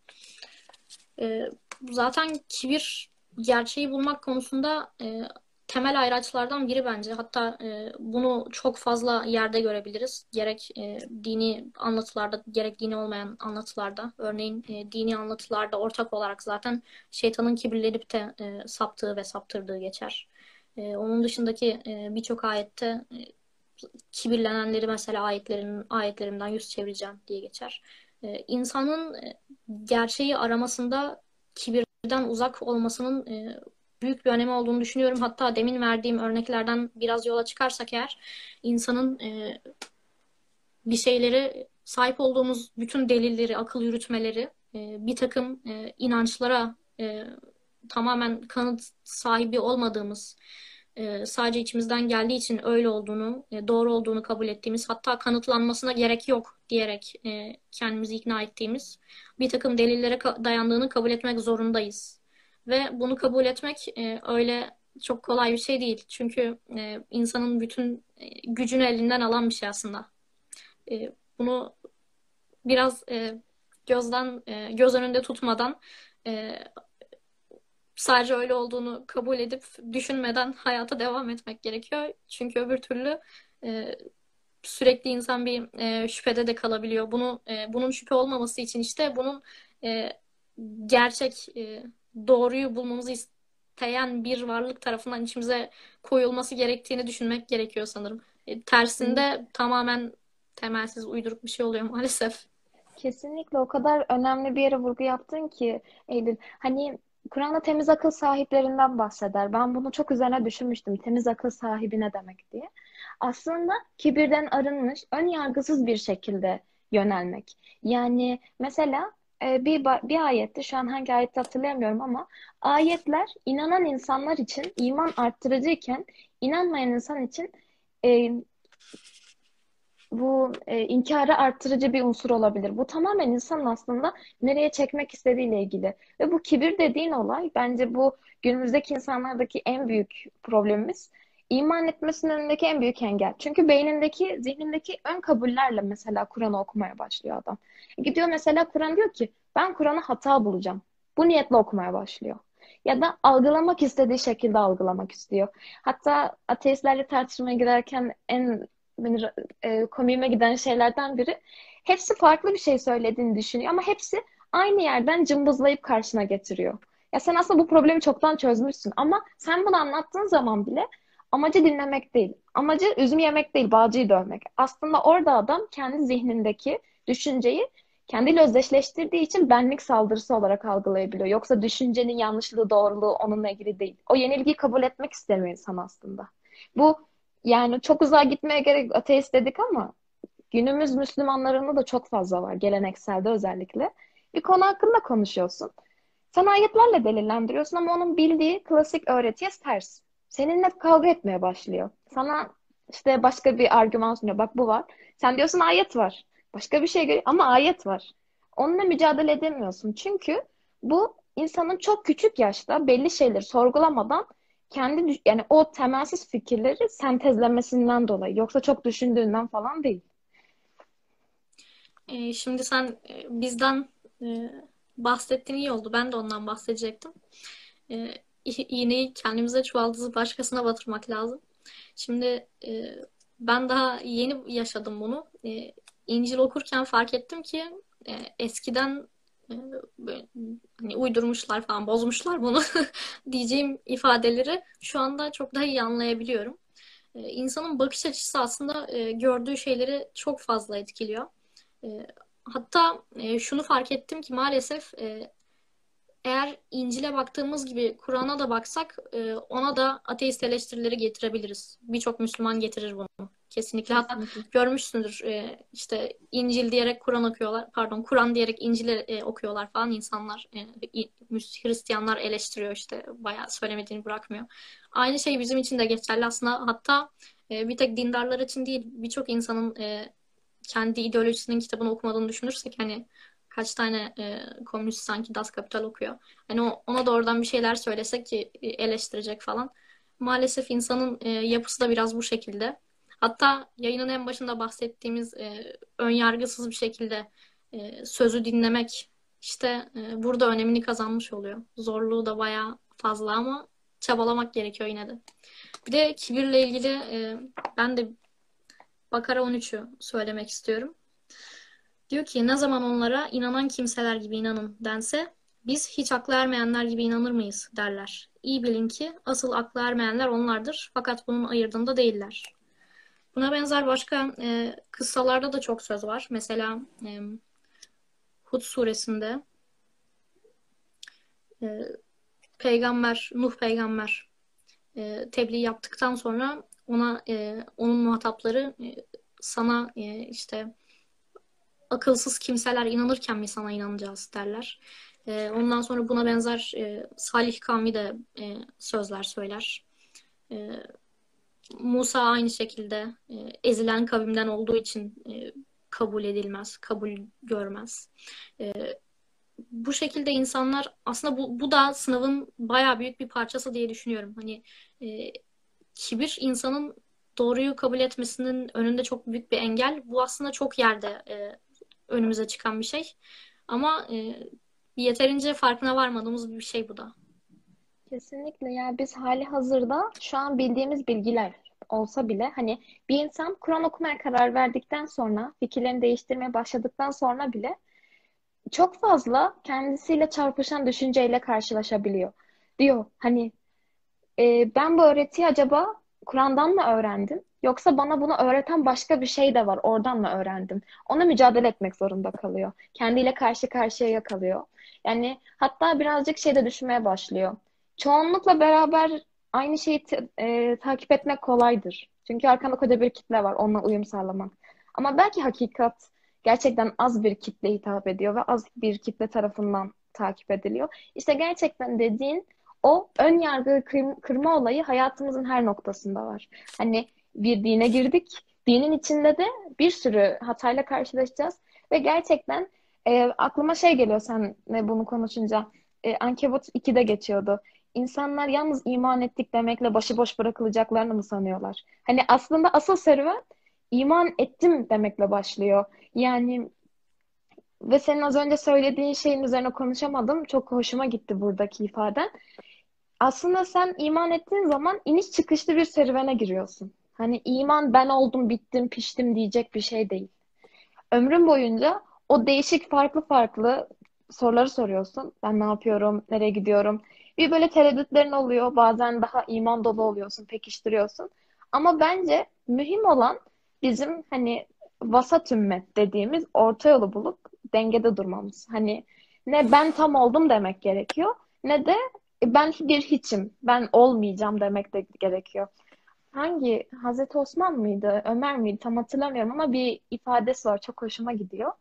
e, zaten kibir gerçeği bulmak konusunda e, temel ayraçlardan biri bence. Hatta e, bunu çok fazla yerde görebiliriz. Gerek e, dini anlatılarda, gerek dini olmayan anlatılarda. Örneğin e, dini anlatılarda ortak olarak zaten şeytanın kibirlenip de e, saptığı ve saptırdığı geçer. E, onun dışındaki e, birçok ayette e, kibirlenenleri mesela ayetlerin ayetlerimden yüz çevireceğim diye geçer. E, insanın e, gerçeği aramasında kibirden uzak olmasının e, büyük bir önemi olduğunu düşünüyorum. Hatta demin verdiğim örneklerden biraz yola çıkarsak eğer insanın e, bir şeyleri sahip olduğumuz bütün delilleri, akıl yürütmeleri e, bir takım e, inançlara e, tamamen kanıt sahibi olmadığımız e, sadece içimizden geldiği için öyle olduğunu, e, doğru olduğunu kabul ettiğimiz, hatta kanıtlanmasına gerek yok diyerek e, kendimizi ikna ettiğimiz bir takım delillere dayandığını kabul etmek zorundayız. Ve bunu kabul etmek öyle çok kolay bir şey değil. Çünkü insanın bütün gücünü elinden alan bir şey aslında. Bunu biraz gözden göz önünde tutmadan sadece öyle olduğunu kabul edip düşünmeden hayata devam etmek gerekiyor. Çünkü öbür türlü e, sürekli insan bir e, şüphede de kalabiliyor. Bunu e, bunun şüphe olmaması için işte bunun e, gerçek e, doğruyu bulmamızı isteyen bir varlık tarafından içimize koyulması gerektiğini düşünmek gerekiyor sanırım. E, tersinde hmm. tamamen temelsiz uyduruk bir şey oluyor maalesef. Kesinlikle o kadar önemli bir yere vurgu yaptın ki Eylül. Hani Kur'an'da temiz akıl sahiplerinden bahseder. Ben bunu çok üzerine düşünmüştüm. Temiz akıl sahibi ne demek diye. Aslında kibirden arınmış, ön yargısız bir şekilde yönelmek. Yani mesela e, bir, bir ayette, şu an hangi ayette hatırlayamıyorum ama ayetler inanan insanlar için iman arttırıcıyken inanmayan insan için e, bu e, inkarı arttırıcı bir unsur olabilir. Bu tamamen insanın aslında nereye çekmek istediğiyle ilgili. Ve bu kibir dediğin olay bence bu günümüzdeki insanlardaki en büyük problemimiz. iman etmesinin önündeki en büyük engel. Çünkü beynindeki, zihnindeki ön kabullerle mesela Kur'an'ı okumaya başlıyor adam. Gidiyor mesela Kur'an diyor ki ben Kur'an'ı hata bulacağım. Bu niyetle okumaya başlıyor. Ya da algılamak istediği şekilde algılamak istiyor. Hatta ateistlerle tartışmaya girerken en beni e, komiğime giden şeylerden biri. Hepsi farklı bir şey söylediğini düşünüyor ama hepsi aynı yerden cımbızlayıp karşına getiriyor. Ya sen aslında bu problemi çoktan çözmüşsün ama sen bunu anlattığın zaman bile amacı dinlemek değil. Amacı üzüm yemek değil, bağcıyı dövmek. Aslında orada adam kendi zihnindeki düşünceyi kendiyle özdeşleştirdiği için benlik saldırısı olarak algılayabiliyor. Yoksa düşüncenin yanlışlığı, doğruluğu onunla ilgili değil. O yenilgiyi kabul etmek istemiyor insan aslında. Bu yani çok uzağa gitmeye gerek ateist dedik ama günümüz Müslümanlarında da çok fazla var. Gelenekselde özellikle. Bir konu hakkında konuşuyorsun. Sen ayetlerle delillendiriyorsun ama onun bildiği klasik öğretiye ters. Seninle kavga etmeye başlıyor. Sana işte başka bir argüman sunuyor. Bak bu var. Sen diyorsun ayet var. Başka bir şey görüyor ama ayet var. Onunla mücadele edemiyorsun. Çünkü bu insanın çok küçük yaşta belli şeyleri sorgulamadan kendi yani o temelsiz fikirleri sentezlemesinden dolayı yoksa çok düşündüğünden falan değil. E, şimdi sen e, bizden e, bahsettiğin iyi oldu. Ben de ondan bahsedecektim. E, kendimize çuvaldızı başkasına batırmak lazım. Şimdi e, ben daha yeni yaşadım bunu. İncil okurken fark ettim ki eskiden hani uydurmuşlar falan bozmuşlar bunu diyeceğim ifadeleri şu anda çok daha iyi anlayabiliyorum. Ee, insanın bakış açısı aslında e, gördüğü şeyleri çok fazla etkiliyor. Ee, hatta e, şunu fark ettim ki maalesef e, eğer İncil'e baktığımız gibi Kur'an'a da baksak ona da ateist eleştirileri getirebiliriz. Birçok Müslüman getirir bunu. Kesinlikle. Hatta görmüşsündür e, işte İncil diyerek Kur'an okuyorlar. Pardon Kur'an diyerek İncil'i e, okuyorlar falan insanlar. E, Hristiyanlar eleştiriyor işte. Bayağı söylemediğini bırakmıyor. Aynı şey bizim için de geçerli aslında. Hatta e, bir tek dindarlar için değil birçok insanın e, kendi ideolojisinin kitabını okumadığını düşünürsek hani kaç tane e, komünist sanki Das Kapital okuyor. Hani o, ona da oradan bir şeyler söylesek ki e, eleştirecek falan. Maalesef insanın e, yapısı da biraz bu şekilde. Hatta yayının en başında bahsettiğimiz e, ön yargısız bir şekilde e, sözü dinlemek işte e, burada önemini kazanmış oluyor. Zorluğu da bayağı fazla ama çabalamak gerekiyor yine de. Bir de kibirle ilgili e, ben de Bakara 13'ü söylemek istiyorum. Diyor ki ne zaman onlara inanan kimseler gibi inanın dense biz hiç aklı ermeyenler gibi inanır mıyız derler. İyi bilin ki asıl aklı ermeyenler onlardır fakat bunun ayırdığında değiller. Buna benzer başka e, kıssalarda da çok söz var. Mesela e, Hud suresinde e, peygamber, Nuh peygamber e, tebliğ yaptıktan sonra ona e, onun muhatapları e, sana e, işte akılsız kimseler inanırken mi sana inanacağız derler. E, ondan sonra buna benzer e, Salih kavmi de e, sözler söyler. E, Musa aynı şekilde e, ezilen kavimden olduğu için e, kabul edilmez, kabul görmez. E, bu şekilde insanlar aslında bu, bu da sınavın bayağı büyük bir parçası diye düşünüyorum. Hani e, kibir insanın doğruyu kabul etmesinin önünde çok büyük bir engel. Bu aslında çok yerde e, önümüze çıkan bir şey. Ama e, yeterince farkına varmadığımız bir şey bu da. Kesinlikle ya biz hali hazırda şu an bildiğimiz bilgiler olsa bile hani bir insan Kur'an okumaya karar verdikten sonra fikirlerini değiştirmeye başladıktan sonra bile çok fazla kendisiyle çarpışan düşünceyle karşılaşabiliyor. Diyor hani e, ben bu öğretiyi acaba Kur'an'dan mı öğrendim? Yoksa bana bunu öğreten başka bir şey de var. Oradan mı öğrendim? Ona mücadele etmek zorunda kalıyor. Kendiyle karşı karşıya kalıyor. Yani hatta birazcık şey de düşünmeye başlıyor. Çoğunlukla beraber aynı şeyi e, takip etmek kolaydır. Çünkü arkanda koca bir kitle var. Onunla uyum sağlamak. Ama belki hakikat gerçekten az bir kitle hitap ediyor ve az bir kitle tarafından takip ediliyor. İşte gerçekten dediğin o ön yargı kırma olayı hayatımızın her noktasında var. Hani bir dine girdik. Dinin içinde de bir sürü hatayla karşılaşacağız. Ve gerçekten e, aklıma şey geliyor sen bunu konuşunca. E, Ankebut 2'de geçiyordu. İnsanlar yalnız iman ettik demekle başıboş bırakılacaklarını mı sanıyorlar? Hani aslında asıl serüven iman ettim demekle başlıyor. Yani ve senin az önce söylediğin şeyin üzerine konuşamadım. Çok hoşuma gitti buradaki ifaden. Aslında sen iman ettiğin zaman iniş çıkışlı bir serüvene giriyorsun. Hani iman ben oldum, bittim, piştim diyecek bir şey değil. Ömrün boyunca o değişik farklı farklı soruları soruyorsun. Ben ne yapıyorum, nereye gidiyorum? Bir böyle tereddütlerin oluyor. Bazen daha iman dolu oluyorsun, pekiştiriyorsun. Ama bence mühim olan bizim hani vasat ümmet dediğimiz orta yolu bulup dengede durmamız. Hani ne ben tam oldum demek gerekiyor ne de ben bir hiçim, ben olmayacağım demek de gerekiyor. Hangi Hazreti Osman mıydı, Ömer miydi tam hatırlamıyorum ama bir ifadesi var çok hoşuma gidiyor.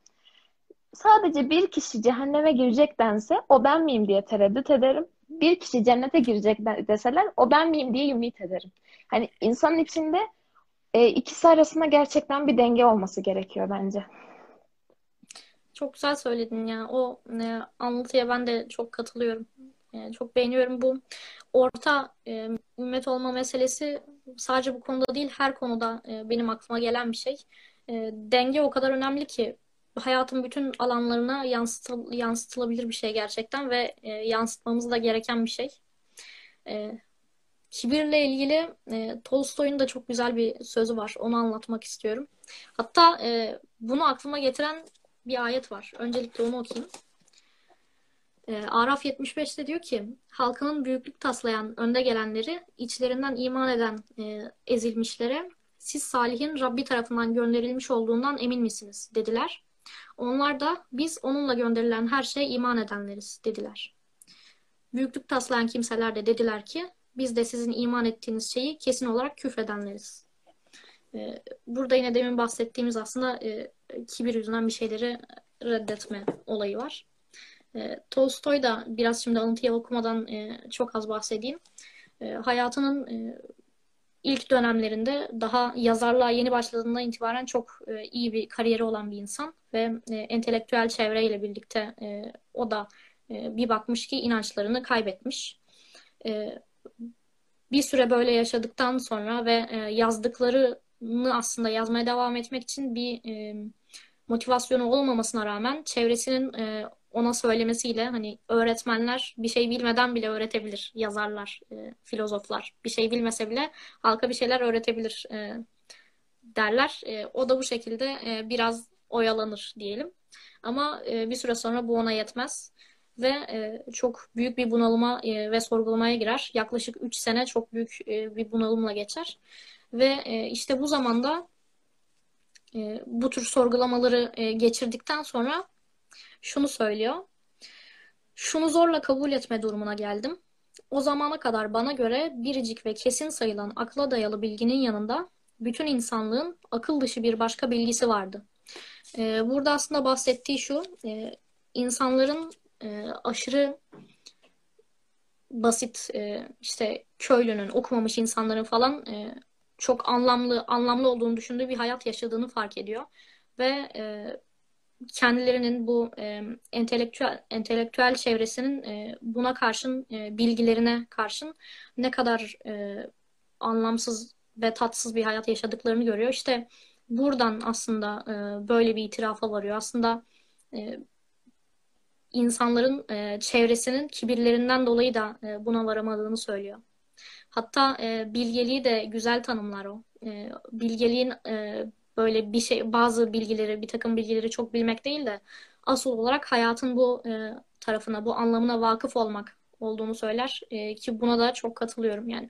Sadece bir kişi cehenneme girecektense o ben miyim diye tereddüt ederim. Bir kişi cennete girecek deseler o ben miyim diye ümit ederim. Hani insanın içinde e, ikisi arasında gerçekten bir denge olması gerekiyor bence. Çok güzel söyledin ya. O e, anlatıya ben de çok katılıyorum. E, çok beğeniyorum bu orta e, ümmet olma meselesi sadece bu konuda değil her konuda e, benim aklıma gelen bir şey. E, denge o kadar önemli ki hayatın bütün alanlarına yansıtıl yansıtılabilir bir şey gerçekten ve e, yansıtmamız da gereken bir şey. E, Kibirle ilgili e, Tolstoy'un da çok güzel bir sözü var. Onu anlatmak istiyorum. Hatta e, bunu aklıma getiren bir ayet var. Öncelikle onu okuyayım. E, Araf 75'te diyor ki halkının büyüklük taslayan önde gelenleri içlerinden iman eden e, ezilmişlere siz Salih'in Rabbi tarafından gönderilmiş olduğundan emin misiniz dediler. Onlar da biz onunla gönderilen her şeye iman edenleriz dediler. Büyüklük taslayan kimseler de dediler ki biz de sizin iman ettiğiniz şeyi kesin olarak küfredenleriz. Ee, burada yine demin bahsettiğimiz aslında e, kibir yüzünden bir şeyleri reddetme olayı var. E, Tolstoy da biraz şimdi alıntıyı okumadan e, çok az bahsedeyim. E, hayatının e, ilk dönemlerinde daha yazarlığa yeni başladığından itibaren çok iyi bir kariyeri olan bir insan ve e, entelektüel çevreyle birlikte e, o da e, bir bakmış ki inançlarını kaybetmiş. E, bir süre böyle yaşadıktan sonra ve e, yazdıklarını aslında yazmaya devam etmek için bir e, motivasyonu olmamasına rağmen çevresinin e, ona söylemesiyle hani öğretmenler bir şey bilmeden bile öğretebilir. Yazarlar, e, filozoflar bir şey bilmese bile halka bir şeyler öğretebilir e, derler. E, o da bu şekilde e, biraz oyalanır diyelim. Ama e, bir süre sonra bu ona yetmez ve e, çok büyük bir bunalıma e, ve sorgulamaya girer. Yaklaşık 3 sene çok büyük e, bir bunalımla geçer. Ve e, işte bu zamanda e, bu tür sorgulamaları e, geçirdikten sonra şunu söylüyor. Şunu zorla kabul etme durumuna geldim. O zamana kadar bana göre biricik ve kesin sayılan akla dayalı bilginin yanında bütün insanlığın akıl dışı bir başka bilgisi vardı. E, burada aslında bahsettiği şu, e, insanların e, aşırı basit e, işte köylünün, okumamış insanların falan e, çok anlamlı anlamlı olduğunu düşündüğü bir hayat yaşadığını fark ediyor ve e, kendilerinin bu e, entelektüel entelektüel çevresinin e, buna karşın e, bilgilerine karşın ne kadar e, anlamsız ve tatsız bir hayat yaşadıklarını görüyor. İşte buradan aslında e, böyle bir itirafa varıyor. Aslında e, insanların e, çevresinin kibirlerinden dolayı da e, buna varamadığını söylüyor. Hatta e, bilgeliği de güzel tanımlar o. E, bilgeliğin e, böyle bir şey, bazı bilgileri, bir takım bilgileri çok bilmek değil de asıl olarak hayatın bu e, tarafına, bu anlamına vakıf olmak olduğunu söyler e, ki buna da çok katılıyorum. Yani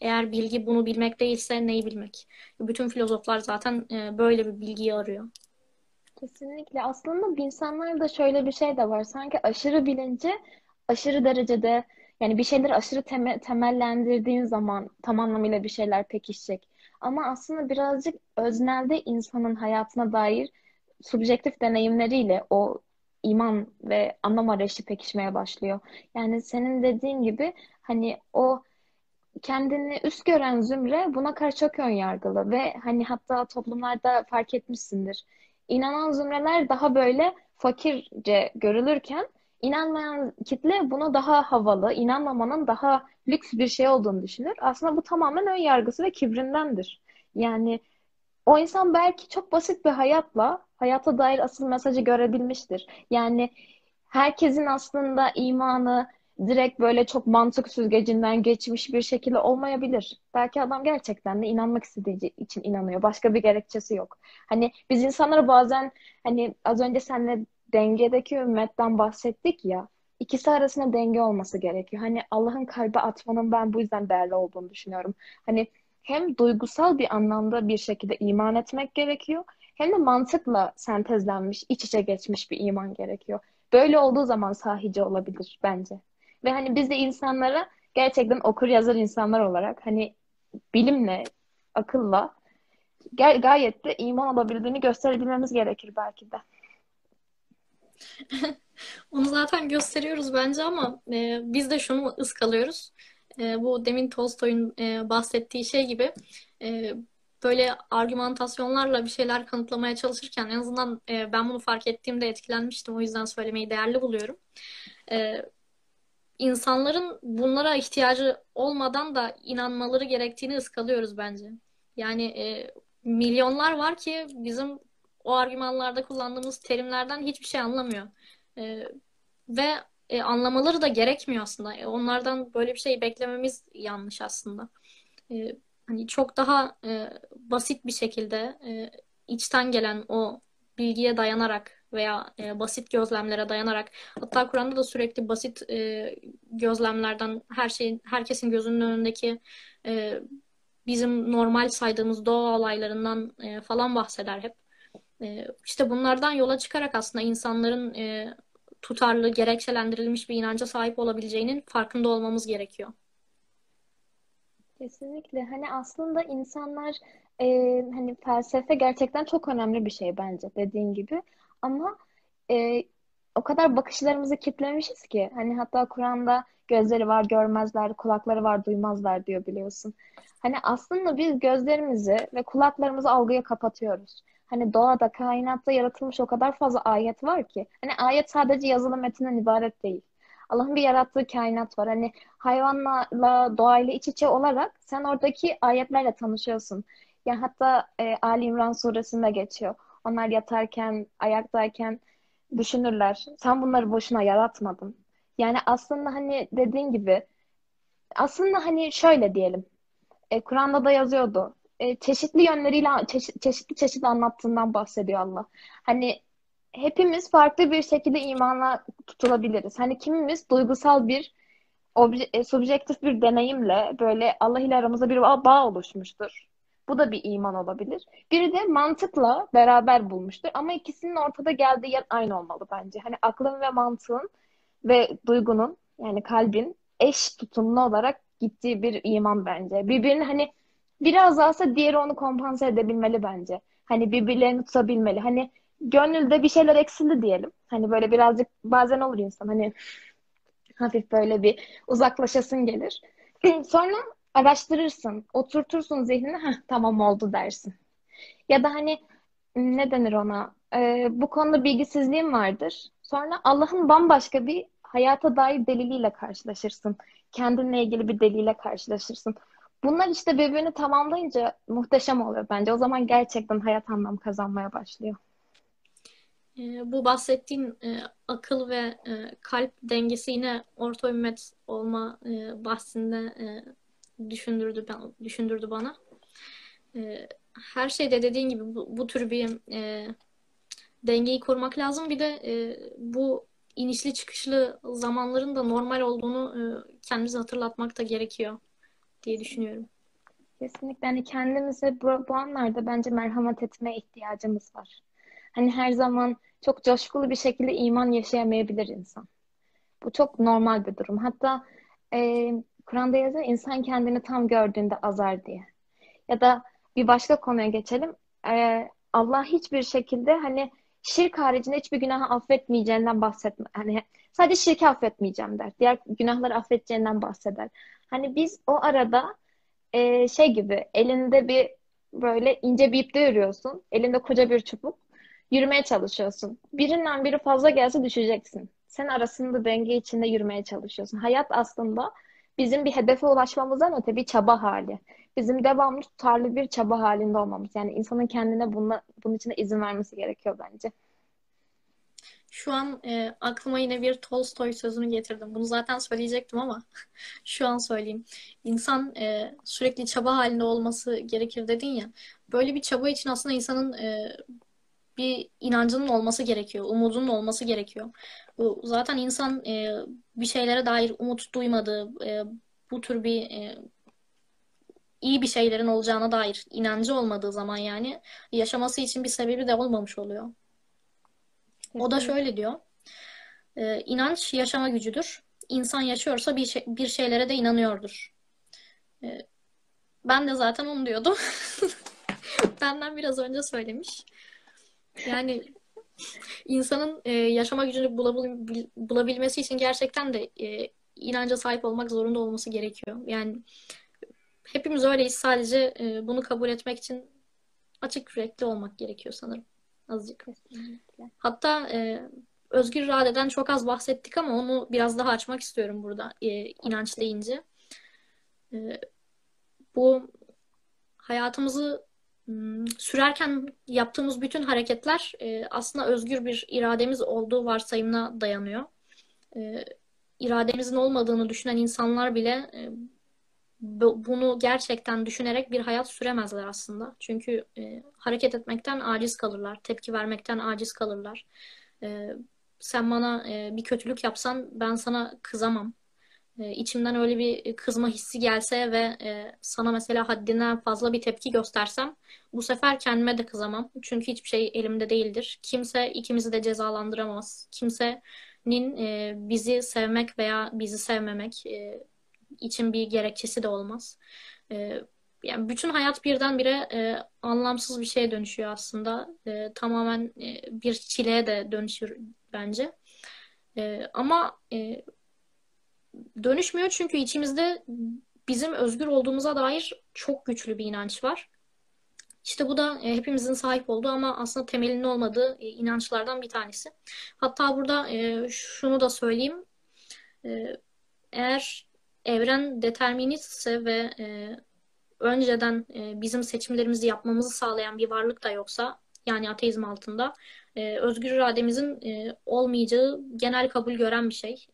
eğer bilgi bunu bilmek değilse neyi bilmek? Bütün filozoflar zaten e, böyle bir bilgiyi arıyor. Kesinlikle. Aslında insanlarda şöyle bir şey de var. Sanki aşırı bilince aşırı derecede yani bir şeyleri aşırı teme, temellendirdiğin zaman tam anlamıyla bir şeyler pekişecek. Ama aslında birazcık öznelde insanın hayatına dair subjektif deneyimleriyle o iman ve anlam arayışı pekişmeye başlıyor. Yani senin dediğin gibi hani o kendini üst gören zümre buna karşı çok ön yargılı ve hani hatta toplumlarda fark etmişsindir. İnanan zümreler daha böyle fakirce görülürken inanmayan kitle bunu daha havalı, inanmamanın daha lüks bir şey olduğunu düşünür. Aslında bu tamamen ön yargısı ve kibrindendir. Yani o insan belki çok basit bir hayatla hayata dair asıl mesajı görebilmiştir. Yani herkesin aslında imanı direkt böyle çok mantık süzgecinden geçmiş bir şekilde olmayabilir. Belki adam gerçekten de inanmak istediği için inanıyor. Başka bir gerekçesi yok. Hani biz insanlara bazen hani az önce seninle dengedeki ümmetten bahsettik ya. İkisi arasında denge olması gerekiyor. Hani Allah'ın kalbe atmanın ben bu yüzden değerli olduğunu düşünüyorum. Hani hem duygusal bir anlamda bir şekilde iman etmek gerekiyor hem de mantıkla sentezlenmiş, iç içe geçmiş bir iman gerekiyor. Böyle olduğu zaman sahici olabilir bence. Ve hani biz de insanlara gerçekten okur yazar insanlar olarak hani bilimle, akılla gayet de iman olabildiğini gösterebilmemiz gerekir belki de. Onu zaten gösteriyoruz bence ama e, biz de şunu ıskalıyoruz. E, bu demin Tolstoy'un e, bahsettiği şey gibi e, böyle argümantasyonlarla bir şeyler kanıtlamaya çalışırken en azından e, ben bunu fark ettiğimde etkilenmiştim. O yüzden söylemeyi değerli buluyorum. E, insanların bunlara ihtiyacı olmadan da inanmaları gerektiğini ıskalıyoruz bence. Yani e, milyonlar var ki bizim o argümanlarda kullandığımız terimlerden hiçbir şey anlamıyor. E, ve e, anlamaları da gerekmiyor aslında. E, onlardan böyle bir şey beklememiz yanlış aslında. E, hani çok daha e, basit bir şekilde e, içten gelen o bilgiye dayanarak veya e, basit gözlemlere dayanarak hatta Kur'an'da da sürekli basit e, gözlemlerden her şeyin herkesin gözünün önündeki e, bizim normal saydığımız doğa olaylarından e, falan bahseder hep. E, işte bunlardan yola çıkarak aslında insanların e, tutarlı, gerekçelendirilmiş bir inanca sahip olabileceğinin farkında olmamız gerekiyor. Kesinlikle. Hani aslında insanlar e, hani felsefe gerçekten çok önemli bir şey bence dediğin gibi. Ama e, o kadar bakışlarımızı kitlemişiz ki hani hatta Kur'an'da gözleri var görmezler, kulakları var duymazlar diyor biliyorsun. Hani aslında biz gözlerimizi ve kulaklarımızı algıya kapatıyoruz. Hani doğada, kainatta yaratılmış o kadar fazla ayet var ki. Hani ayet sadece yazılı metinden ibaret değil. Allah'ın bir yarattığı kainat var. Hani hayvanlarla, doğayla iç içe olarak sen oradaki ayetlerle tanışıyorsun. Yani hatta e, Ali İmran suresinde geçiyor. Onlar yatarken, ayaktayken düşünürler. Sen bunları boşuna yaratmadın. Yani aslında hani dediğin gibi aslında hani şöyle diyelim. E, Kur'an'da da yazıyordu. E, çeşitli yönleriyle çeşit, çeşitli çeşitli anlattığından bahsediyor Allah. Hani hepimiz farklı bir şekilde imana tutulabiliriz. Hani kimimiz duygusal bir obje, e, subjektif bir deneyimle böyle Allah ile aramızda bir bağ, oluşmuştur. Bu da bir iman olabilir. Biri de mantıkla beraber bulmuştur. Ama ikisinin ortada geldiği yer aynı olmalı bence. Hani aklın ve mantığın ve duygunun yani kalbin eş tutumlu olarak gittiği bir iman bence. Birbirini hani biri azalsa diğeri onu kompanse edebilmeli bence. Hani birbirlerini tutabilmeli. Hani gönülde bir şeyler eksildi diyelim. Hani böyle birazcık bazen olur insan hani hafif böyle bir uzaklaşasın gelir. Sonra araştırırsın, oturtursun zihnine, Heh, tamam oldu dersin. Ya da hani ne denir ona? Ee, bu konuda bilgisizliğim vardır. Sonra Allah'ın bambaşka bir hayata dair deliliyle karşılaşırsın. Kendinle ilgili bir deliliyle karşılaşırsın. Bunlar işte birbirini tamamlayınca muhteşem oluyor bence. O zaman gerçekten hayat anlam kazanmaya başlıyor. Bu bahsettiğin e, akıl ve e, kalp dengesi yine orta ümmet olma e, bahsinde e, düşündürdü düşündürdü bana. E, her şeyde dediğin gibi bu, bu tür bir e, dengeyi korumak lazım. Bir de e, bu inişli çıkışlı zamanların da normal olduğunu e, kendimize hatırlatmak da gerekiyor diye düşünüyorum. Kesinlikle. Yani kendimize bu, bu anlarda bence merhamet etmeye ihtiyacımız var. Hani her zaman çok coşkulu bir şekilde iman yaşayamayabilir insan. Bu çok normal bir durum. Hatta e, Kur'an'da yazıyor insan kendini tam gördüğünde azar diye. Ya da bir başka konuya geçelim. E, Allah hiçbir şekilde hani şirk haricinde hiçbir günahı affetmeyeceğinden bahsetme. Hani sadece şirki affetmeyeceğim der. Diğer günahları affedeceğinden bahseder. Hani biz o arada e, şey gibi elinde bir böyle ince bir ipte yürüyorsun. Elinde koca bir çubuk. Yürümeye çalışıyorsun. Birinden biri fazla gelse düşeceksin. Sen arasında denge içinde yürümeye çalışıyorsun. Hayat aslında bizim bir hedefe ulaşmamızdan öte bir çaba hali. Bizim devamlı tutarlı bir çaba halinde olmamız. Yani insanın kendine bununla, bunun için izin vermesi gerekiyor bence. Şu an e, aklıma yine bir Tolstoy sözünü getirdim. Bunu zaten söyleyecektim ama şu an söyleyeyim. İnsan e, sürekli çaba halinde olması gerekir dedin ya. Böyle bir çaba için aslında insanın e, bir inancının olması gerekiyor. Umudunun olması gerekiyor. Bu zaten insan e, bir şeylere dair umut duymadığı, e, bu tür bir e, iyi bir şeylerin olacağına dair inancı olmadığı zaman yani yaşaması için bir sebebi de olmamış oluyor. O da şöyle diyor. E, inanç yaşama gücüdür. İnsan yaşıyorsa bir, şey, bir şeylere de inanıyordur. E, ben de zaten onu diyordum. Benden biraz önce söylemiş. Yani insanın e, yaşama gücünü bulabil, bulabilmesi için gerçekten de e, inanca sahip olmak zorunda olması gerekiyor. Yani hepimiz öyleyiz. Sadece e, bunu kabul etmek için açık yürekli olmak gerekiyor sanırım. Azıcık. Kesinlikle. Hatta e, özgür iradeden çok az bahsettik ama onu biraz daha açmak istiyorum burada e, inanç deyince. E, bu hayatımızı sürerken yaptığımız bütün hareketler e, aslında özgür bir irademiz olduğu varsayımına dayanıyor. E, irademizin olmadığını düşünen insanlar bile e, bunu gerçekten düşünerek bir hayat süremezler aslında. Çünkü e, hareket etmekten aciz kalırlar, tepki vermekten aciz kalırlar. Sen bana bir kötülük yapsan ben sana kızamam. E, içimden öyle bir kızma hissi gelse ve e, sana mesela haddinden fazla bir tepki göstersem bu sefer kendime de kızamam. Çünkü hiçbir şey elimde değildir. Kimse ikimizi de cezalandıramaz. Kimsenin e, bizi sevmek veya bizi sevmemek için bir gerekçesi de olmaz. Yani bütün hayat birdenbire e, anlamsız bir şeye dönüşüyor aslında. E, tamamen e, bir çileye de dönüşür bence. E, ama e, dönüşmüyor çünkü içimizde bizim özgür olduğumuza dair çok güçlü bir inanç var. İşte bu da e, hepimizin sahip olduğu ama aslında temelinin olmadığı e, inançlardan bir tanesi. Hatta burada e, şunu da söyleyeyim. Eğer evren deterministse ve önceden bizim seçimlerimizi yapmamızı sağlayan bir varlık da yoksa Yani ateizm altında. Özgür irademizin olmayacağı genel kabul gören bir şey.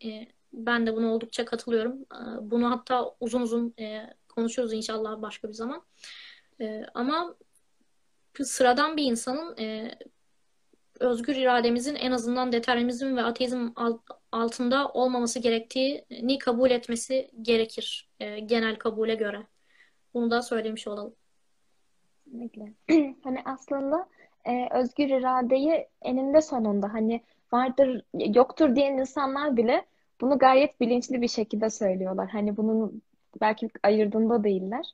Ben de buna oldukça katılıyorum. E, bunu hatta uzun uzun e, konuşuruz inşallah başka bir zaman. E, ama sıradan bir insanın e, özgür irademizin en azından determinizm ve ateizm altında olmaması gerektiğini kabul etmesi gerekir e, genel kabule göre. Bunu da söylemiş olalım. Kesinlikle. hani aslında e, özgür iradeyi eninde sonunda hani vardır yoktur diyen insanlar bile bunu gayet bilinçli bir şekilde söylüyorlar. Hani bunun belki ayırdığında değiller.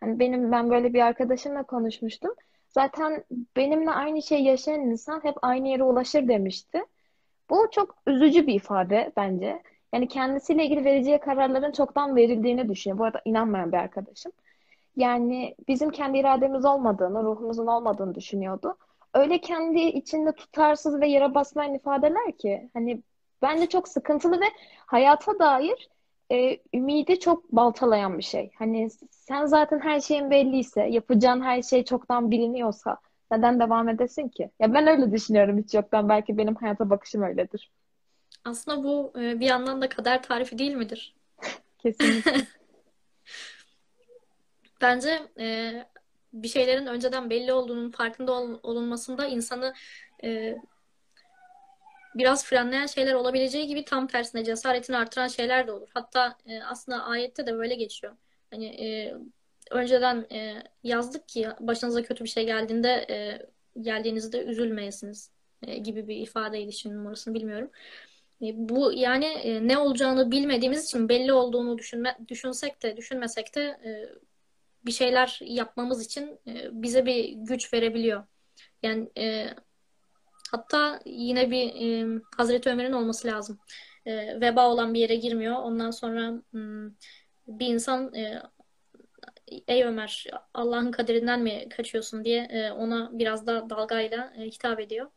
Hani benim ben böyle bir arkadaşımla konuşmuştum. Zaten benimle aynı şey yaşayan insan hep aynı yere ulaşır demişti. Bu çok üzücü bir ifade bence. Yani kendisiyle ilgili vereceği kararların çoktan verildiğini düşünüyor. Bu arada inanmayan bir arkadaşım. Yani bizim kendi irademiz olmadığını, ruhumuzun olmadığını düşünüyordu. Öyle kendi içinde tutarsız ve yere basmayan ifadeler ki hani bence çok sıkıntılı ve hayata dair e, ümidi çok baltalayan bir şey. Hani sen zaten her şeyin belliyse, yapacağın her şey çoktan biliniyorsa neden devam edesin ki? Ya ben öyle düşünüyorum hiç yoktan. Belki benim hayata bakışım öyledir. Aslında bu e, bir yandan da kader tarifi değil midir? Kesinlikle. Bence e, bir şeylerin önceden belli olduğunun farkında ol, olunmasında insanı e, biraz frenleyen şeyler olabileceği gibi tam tersine cesaretini artıran şeyler de olur. Hatta e, aslında ayette de böyle geçiyor. Hani e, önceden e, yazdık ki başınıza kötü bir şey geldiğinde e, geldiğinizde üzülmeyesiniz e, gibi bir ifadeydi şimdi numarasını bilmiyorum. E, bu yani e, ne olacağını bilmediğimiz için belli olduğunu düşünme, düşünsek de düşünmesek de e, bir şeyler yapmamız için e, bize bir güç verebiliyor. Yani e, hatta yine bir e, Hazreti Ömer'in olması lazım. E, veba olan bir yere girmiyor. Ondan sonra hmm, bir insan e, ey Ömer Allah'ın kaderinden mi kaçıyorsun diye e, ona biraz da dalgayla e, hitap ediyor.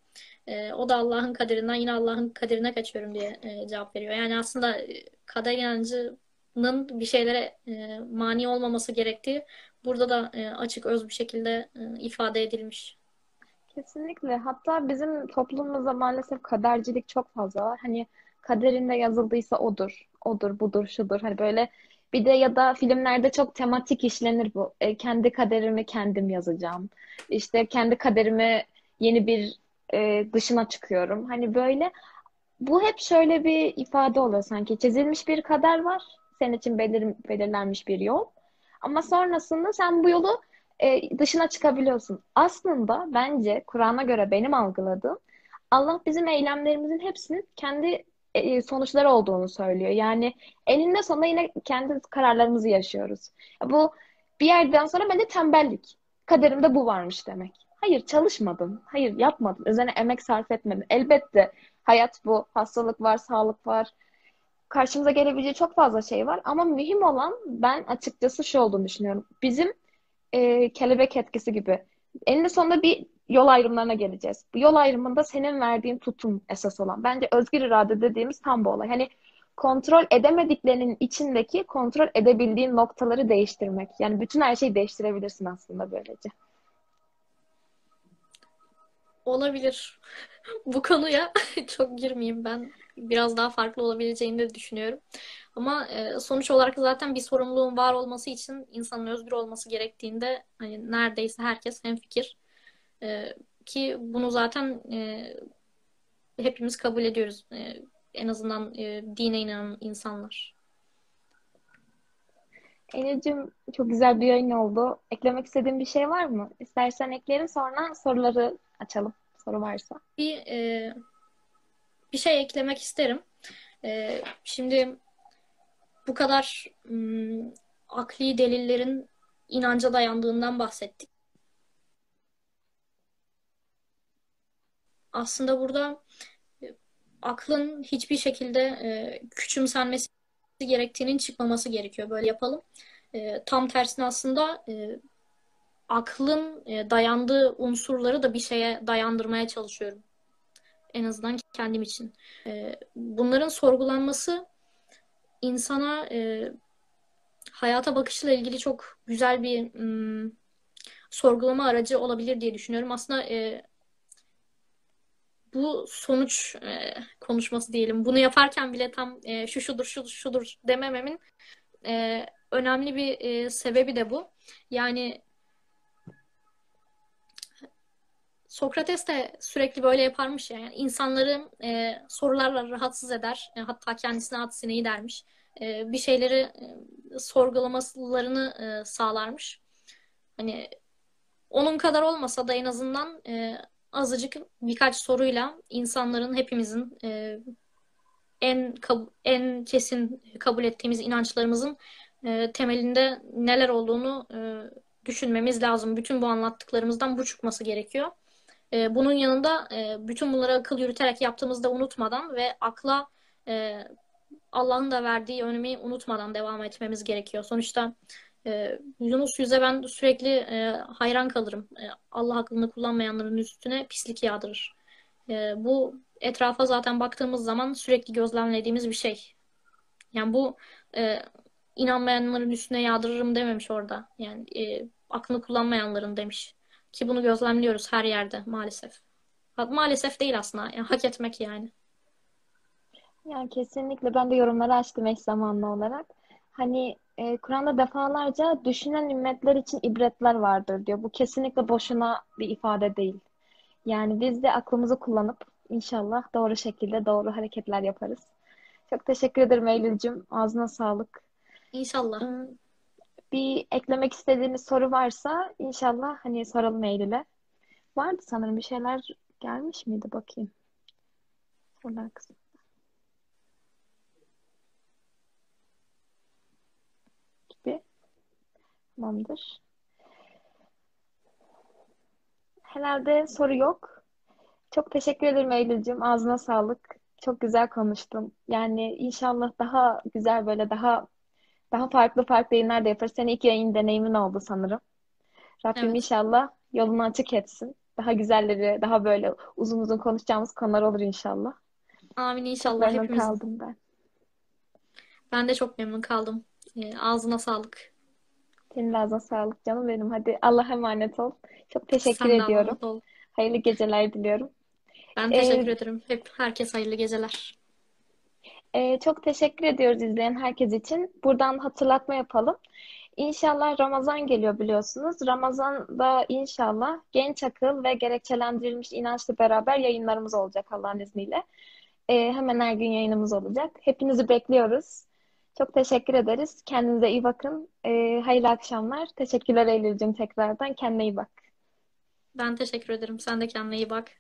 E, o da Allah'ın kaderinden yine Allah'ın kaderine kaçıyorum diye e, cevap veriyor. Yani aslında kader inancının bir şeylere e, mani olmaması gerektiği burada da e, açık öz bir şekilde e, ifade edilmiş. Kesinlikle. Hatta bizim toplumumuzda maalesef kadercilik çok fazla var. Hani kaderinde yazıldıysa odur, odur, budur, şudur. Hani böyle bir de ya da filmlerde çok tematik işlenir bu. E, kendi kaderimi kendim yazacağım. İşte kendi kaderimi yeni bir e, dışına çıkıyorum. Hani böyle bu hep şöyle bir ifade oluyor sanki. Çizilmiş bir kader var. Senin için belir, belirlenmiş bir yol. Ama sonrasında sen bu yolu e, dışına çıkabiliyorsun. Aslında bence Kur'an'a göre benim algıladığım Allah bizim eylemlerimizin hepsinin kendi e, sonuçları olduğunu söylüyor. Yani eninde sonunda yine kendi kararlarımızı yaşıyoruz. Bu bir yerden sonra bence tembellik. Kaderimde bu varmış demek. Hayır çalışmadın. Hayır yapmadın. Üzerine emek sarf etmedin. Elbette hayat bu. Hastalık var, sağlık var. Karşımıza gelebileceği çok fazla şey var. Ama mühim olan ben açıkçası şu olduğunu düşünüyorum. Bizim e, kelebek etkisi gibi. Eninde sonunda bir yol ayrımlarına geleceğiz. Bu yol ayrımında senin verdiğin tutum esas olan. Bence özgür irade dediğimiz tam bu olay. Hani kontrol edemediklerinin içindeki kontrol edebildiğin noktaları değiştirmek. Yani bütün her şeyi değiştirebilirsin aslında böylece. Olabilir. Bu konuya çok girmeyeyim ben. Biraz daha farklı olabileceğini de düşünüyorum. Ama e, sonuç olarak zaten bir sorumluluğun var olması için insanın özgür olması gerektiğinde hani neredeyse herkes hemfikir. E, ki bunu zaten e, hepimiz kabul ediyoruz. E, en azından e, dine inanan insanlar. Eylül'cüm çok güzel bir yayın oldu. Eklemek istediğin bir şey var mı? İstersen eklerim sonra soruları açalım. Soru varsa. Bir e, bir şey eklemek isterim. E, şimdi bu kadar ım, akli delillerin inanca dayandığından bahsettik. Aslında burada e, aklın hiçbir şekilde e, küçümsenmesi gerektiğinin çıkmaması gerekiyor. Böyle yapalım. E, tam tersine aslında e, aklın e, dayandığı unsurları da bir şeye dayandırmaya çalışıyorum. En azından kendim için. E, bunların sorgulanması insana e, hayata bakışıyla ilgili çok güzel bir m, sorgulama aracı olabilir diye düşünüyorum. Aslında e, bu sonuç e, konuşması diyelim. Bunu yaparken bile tam e, şu şudur şu şudur demememin e, önemli bir e, sebebi de bu. Yani Sokrates de sürekli böyle yaparmış ya. Yani insanları e, sorularla rahatsız eder. E, hatta kendisine at sineği dermiş. E, bir şeyleri e, sorgulamalarını e, sağlarmış. Hani onun kadar olmasa da en azından e, azıcık birkaç soruyla insanların hepimizin e, en en kesin kabul ettiğimiz inançlarımızın e, temelinde neler olduğunu e, düşünmemiz lazım. Bütün bu anlattıklarımızdan bu çıkması gerekiyor. E, bunun yanında e, bütün bunları akıl yürüterek yaptığımızda unutmadan ve akla e, Allah'ın da verdiği önemi unutmadan devam etmemiz gerekiyor. Sonuçta e, Yunus Yüz'e ben sürekli e, hayran kalırım. E, Allah aklını kullanmayanların üstüne pislik yağdırır. E, bu etrafa zaten baktığımız zaman sürekli gözlemlediğimiz bir şey. Yani bu e, inanmayanların üstüne yağdırırım dememiş orada. Yani e, aklını kullanmayanların demiş. Ki bunu gözlemliyoruz her yerde maalesef. Maalesef değil aslında. Yani hak etmek yani. Yani kesinlikle ben de yorumları açtım eş zamanlı olarak. Hani e, Kur'an'da defalarca düşünen ümmetler için ibretler vardır diyor. Bu kesinlikle boşuna bir ifade değil. Yani biz de aklımızı kullanıp inşallah doğru şekilde doğru hareketler yaparız. Çok teşekkür ederim Eylül'cüm. Ağzına sağlık. İnşallah. Bir eklemek istediğiniz soru varsa inşallah hani soralım Eylül'e. Vardı sanırım bir şeyler gelmiş miydi bakayım. Sorular kısmı. Gibi. Tamamdır. Herhalde soru yok. Çok teşekkür ederim Eylül'cüm. Ağzına sağlık. Çok güzel konuştun. Yani inşallah daha güzel böyle daha daha farklı farklı yayınlar da yaparız. Senin ilk yayın deneyimin oldu sanırım. Rabbim Evet. inşallah yolunu açık etsin. Daha güzelleri, daha böyle uzun uzun konuşacağımız konular olur inşallah. Amin inşallah memnun hepimiz. kaldım ben. Ben de çok memnun kaldım. E, ağzına sağlık. Senin de ağzına sağlık canım benim. Hadi Allah'a emanet ol. Çok teşekkür Sen ediyorum. Hayırlı geceler diliyorum. Ben Ee, teşekkür ederim. Hep herkes hayırlı geceler. Ee, çok teşekkür ediyoruz izleyen herkes için. Buradan hatırlatma yapalım. İnşallah Ramazan geliyor biliyorsunuz. Ramazan'da inşallah genç akıl ve gerekçelendirilmiş inançla beraber yayınlarımız olacak Allah'ın izniyle. Ee, hemen her gün yayınımız olacak. Hepinizi bekliyoruz. Çok teşekkür ederiz. Kendinize iyi bakın. Ee, hayırlı akşamlar. Teşekkürler Eylül'cüm tekrardan. Kendine iyi bak. Ben teşekkür ederim. Sen de kendine iyi bak.